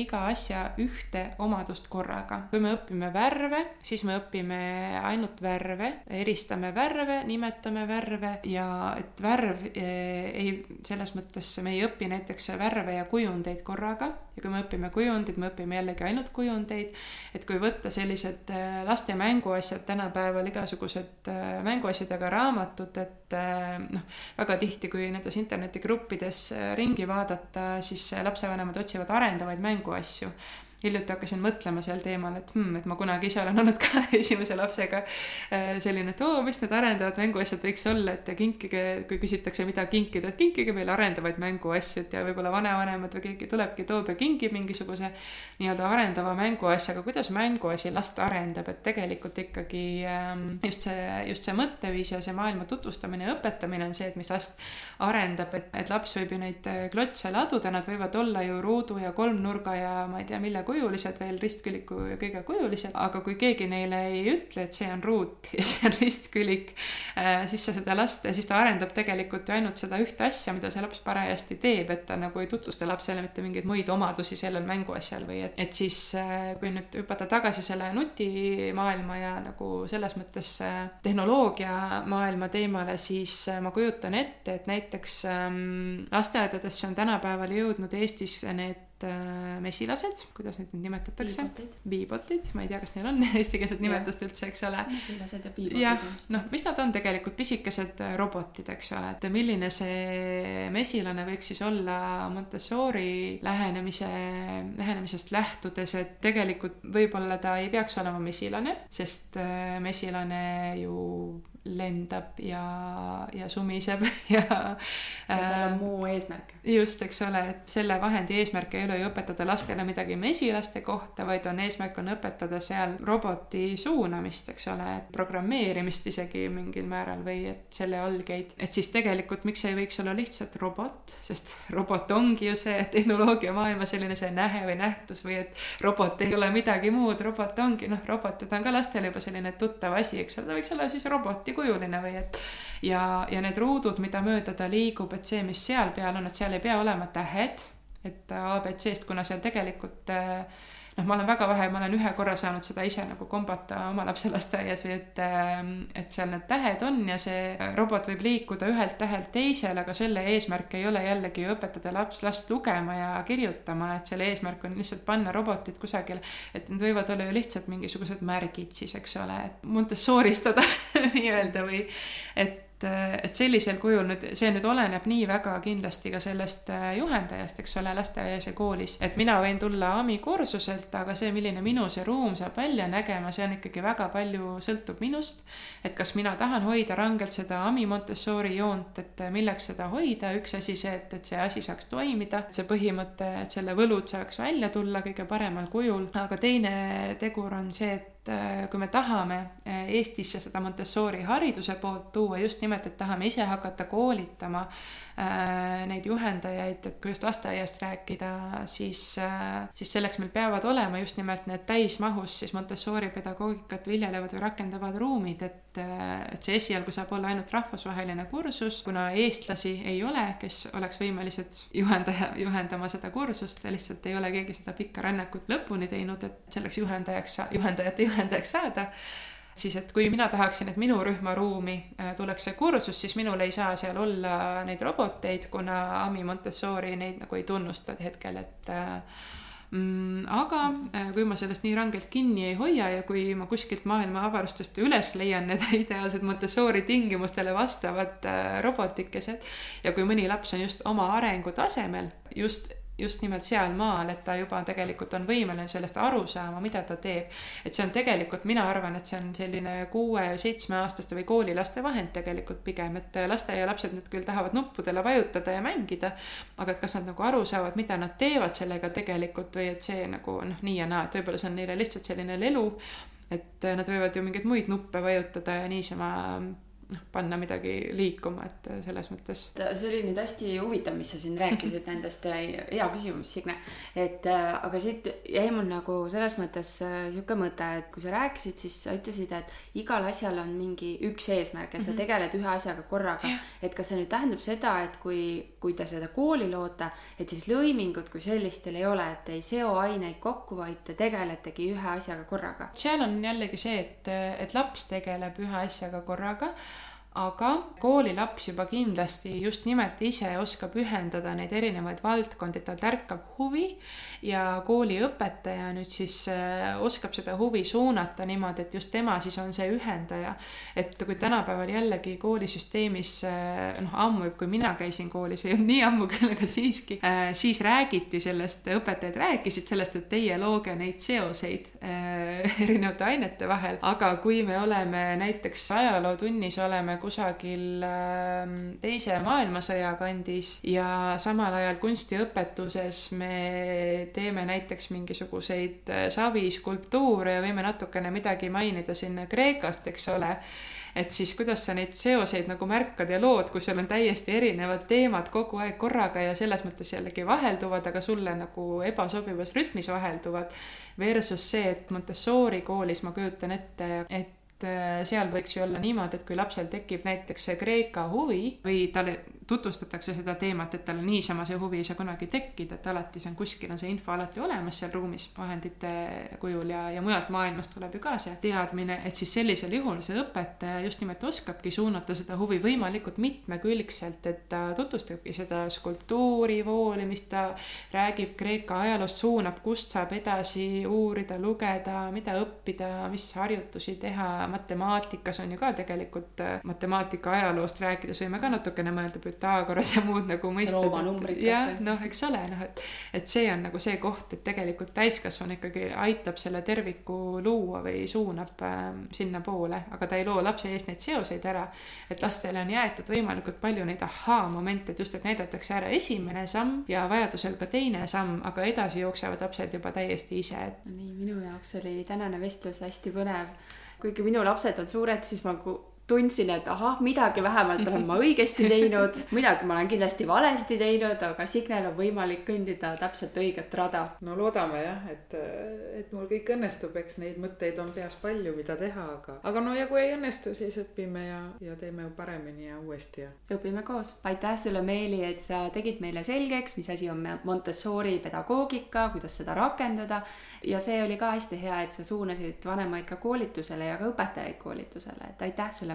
iga asja ühte omadust korraga. kui me õpime värve, siis me õpime ainult värve, eristame värve, nimetame värve ja et värv eh, ei, selles mõttes me ei õpi näiteks värve ja kujundeid korraga ja kui me õpime kujundeid, me õpime jällegi ainult kujundeid. et kui võtta sellised eh, laste mänguasjad tänapäeval, igasugused eh, mänguasjadega raamatud, et noh, väga tihti, kui nendes internetigruppides ringi vaadata, siis lapsevanemad otsivad arendavaid mänguasju hiljuti hakkasin mõtlema sel teemal, et hmm, et ma kunagi ise olen olnud ka [LAUGHS] esimese lapsega äh, selline, et oo, mis need arendavad mänguasjad võiks olla, et kinkige, kui küsitakse, mida kinkida, et kinkige meile arendavaid mänguasju, et ja võib-olla vanavanemad või keegi tulebki, toob ja kingib mingisuguse nii-öelda arendava mänguasja, aga kuidas mänguasi last arendab, et tegelikult ikkagi ähm, just see, just see mõtteviis ja see maailma tutvustamine ja õpetamine on see, et mis last arendab, et, et laps võib ju neid äh, klotse laduda, nad võivad olla ju ruudu ja kolmnurga ja ma ei tea, mille kujulised veel, ristküliku ja kõige kujulised, aga kui keegi neile ei ütle, et see on ruut [LAUGHS] ja see on ristkülik, äh, siis sa seda last, siis ta arendab tegelikult ju ainult seda ühte asja, mida see laps parajasti teeb, et ta nagu ei tutvusta lapsele mitte mingeid muid omadusi sellel mänguasjal või et, et siis äh, kui nüüd hüpata tagasi selle nutimaailma ja nagu selles mõttes äh, tehnoloogia maailma teemale, siis ma kujutan ette, et näiteks ähm, lasteaedadesse on tänapäeval jõudnud Eestis need Äh, mesilased, kuidas neid nüüd nimetatakse? biibotid, ma ei tea, kas neil on [LAUGHS] eestikeelset nimetust üldse, eks ole. mesilased ja biibotid. jah, noh, mis nad on tegelikult, pisikesed äh, robotid, eks ole, et milline see mesilane võiks siis olla Montessori lähenemise, lähenemisest lähtudes, et tegelikult võib-olla ta ei peaks olema mesilane, sest äh, mesilane ju lendab ja, ja sumiseb [LAUGHS] ja. ja tal on äh, muu eesmärk. just, eks ole, et selle vahendi eesmärk ei ole ju õpetada lastele midagi mesilaste kohta, vaid on eesmärk on õpetada seal roboti suunamist, eks ole, programmeerimist isegi mingil määral või et selle algeid. et siis tegelikult miks ei võiks olla lihtsalt robot, sest [LAUGHS] robot ongi ju see tehnoloogiamaailma selline see nähe või nähtus või et robot ei ole midagi muud, robot ongi noh, robot ja ta on ka lastele juba selline tuttav asi, eks ole, ta võiks olla siis roboti objektikujuline või et ja, ja need ruudud, mida mööda ta liigub, et see, mis seal peal on, et seal ei pea olema tähed, et abc-st, kuna seal tegelikult äh, noh, ma olen väga vähe, ma olen ühe korra saanud seda ise nagu kombata oma lapse lasteaias või et, ähm, et seal need tähed on ja see robot võib liikuda ühelt tähelt teisele, aga selle eesmärk ei ole jällegi õpetada laps, last lugema ja kirjutama, et selle eesmärk on lihtsalt panna robotid kusagile, et need võivad olla ju lihtsalt mingisugused märgid siis, eks ole, et Montessoristada [LAUGHS] nii-öelda või et et, sellisel kujul nüüd, see nüüd oleneb nii väga kindlasti ka sellest äh, juhendajast, eks ole, lasteaias ja koolis. et mina võin tulla AMI kursuselt, aga see, milline minu see ruum saab välja nägema, see on ikkagi väga palju sõltub minust. et kas mina tahan hoida rangelt seda AMI Montessori joont, et milleks seda hoida, üks asi see, et, et see asi saaks toimida, see põhimõte, et selle võlud saaks välja tulla kõige paremal kujul, aga teine tegur on see, et et äh, kui me tahame äh, Eestisse seda Montessori hariduse poolt tuua just nimelt, et tahame ise hakata koolitama äh, neid juhendajaid, et kui just lasteaiast rääkida, siis, siis selleks meil peavad olema just nimelt need täismahus siis Montessori pedagoogikat viljelevad või rakendavad ruumid, et, et see esialgu saab olla ainult rahvusvaheline kursus, kuna eestlasi ei ole, kes oleks võimelised juhendaja, juhendama seda kursust, lihtsalt ei ole keegi seda pikka rännakut lõpuni teinud, et selleks juhendajaks, juhendajate juhendajaks saada, siis et kui mina tahaksin, et minu rühmaruumi äh, tuleks see kursus, siis minul ei saa seal olla neid roboteid, kuna Ami Montessori neid nagu ei tunnusta hetkel, et äh, aga äh, kui ma sellest nii rangelt kinni ei hoia ja kui ma kuskilt maailma avarustest üles leian need [LAUGHS] ideaalsed Montessori tingimustele vastavad robotikesed ja kui mõni laps on just oma arengutasemel, just just nimelt sealmaal, et ta juba tegelikult on võimeline sellest aru saama, mida ta teeb. et see on tegelikult, mina arvan, et see on selline kuue-seitsmeaastaste või koolilaste vahend tegelikult pigem, et lasteaialapsed, nad küll tahavad nuppudele vajutada ja mängida, aga et kas nad nagu aru saavad, mida nad teevad sellega tegelikult või et see nagu noh, nii ja naa, et võib-olla see on neile lihtsalt selline lelu, et nad võivad ju mingeid muid nuppe vajutada ja niisama noh, panna midagi liikuma, et äh, selles mõttes. see oli nüüd hästi huvitav, mis sa siin rääkisid [LAUGHS] nendest, äh, hea küsimus, Signe. et äh, aga siit jäi mul nagu selles mõttes sihuke mõte, et kui sa rääkisid, siis sa ütlesid, et igal asjal on mingi üks eesmärk, et sa -hmm. tegeled ühe asjaga korraga. et kas see nüüd tähendab seda, et kui, kui te seda kooli loote, et siis lõimingut kui sellist teil ei ole, et ei seo aineid kokku, vaid te tegeletegi ühe asjaga korraga? seal on jällegi see, et, et laps tegeleb ühe asjaga korraga aga koolilaps juba kindlasti just nimelt ise oskab ühendada neid erinevaid valdkondi, tal tärkab huvi ja kooliõpetaja nüüd siis äh, oskab seda huvi suunata niimoodi, et just tema siis on see ühendaja. et kui tänapäeval jällegi koolisüsteemis äh, noh, ammu, kui mina käisin koolis, [LAUGHS] ei olnud nii ammu küll, aga siiski, äh, siis räägiti sellest, õpetajad rääkisid sellest, et teie looge neid seoseid [LAUGHS] erinevate ainete vahel, aga kui me oleme näiteks ajalootunnis oleme kusagil ähm, teise maailmasõja kandis ja samal ajal kunstiõpetuses me teeme näiteks mingisuguseid äh, saviskulptuure ja võime natukene midagi mainida sinna Kreekast, eks ole et siis kuidas sa neid seoseid nagu märkad ja lood, kui sul on täiesti erinevad teemad kogu aeg korraga ja selles mõttes jällegi vahelduvad, aga sulle nagu ebasobivas rütmis vahelduvad. Versus see, et Montessori koolis ma kujutan ette, et seal võiks ju olla niimoodi, et kui lapsel tekib näiteks see Kreeka huvi või talle tutvustatakse seda teemat, et tal niisama see huvi ei saa kunagi tekkida, et alati see on kuskil on see info alati olemas seal ruumis vahendite kujul ja, ja mujalt maailmast tuleb ju ka see teadmine, et siis sellisel juhul see õpetaja just nimelt oskabki suunata seda huvi võimalikult mitmekülgselt, et ta tutvustabki seda skulptuuri voolimist, ta räägib Kreeka ajaloost, suunab, kust saab edasi uurida, lugeda, mida õppida, mis harjutusi teha. Matemaatikas on ju ka tegelikult matemaatika ajaloost rääkides võime ka natukene mõelda Pythagoras ja muud nagu mõisted. jah, noh, eks ole, noh, et, et see on nagu see koht, et tegelikult täiskasvanu ikkagi aitab selle terviku luua või suunab äh, sinnapoole, aga ta ei loo lapse ees neid seoseid ära. et lastele on jäetud võimalikult palju neid ahhaa-momente, et just, et näidatakse ära esimene samm ja vajadusel ka teine samm, aga edasi jooksevad lapsed juba täiesti ise. nii, minu jaoks oli tänane vestlus hästi põnev kuigi minu lapsed on suured, siis ma tundsin, et ahah, midagi vähemalt olen ma õigesti teinud, [LAUGHS] midagi ma olen kindlasti valesti teinud, aga Signel on võimalik kõndida täpselt õiget rada. no loodame jah, et, et mul kõik õnnestub, eks neid mõtteid on peas palju, mida teha, aga, aga no ja kui ei õnnestu, siis õpime ja, ja teeme paremini ja uuesti ja. õpime koos. aitäh sulle, Meeli, et sa tegid meile selgeks, mis asi on Montessori pedagoogika, kuidas seda rakendada ja see oli ka hästi hea, et sa suunasid vanemaid ka koolitusele ja ka õpetajaid koolitusele, et aitäh sulle,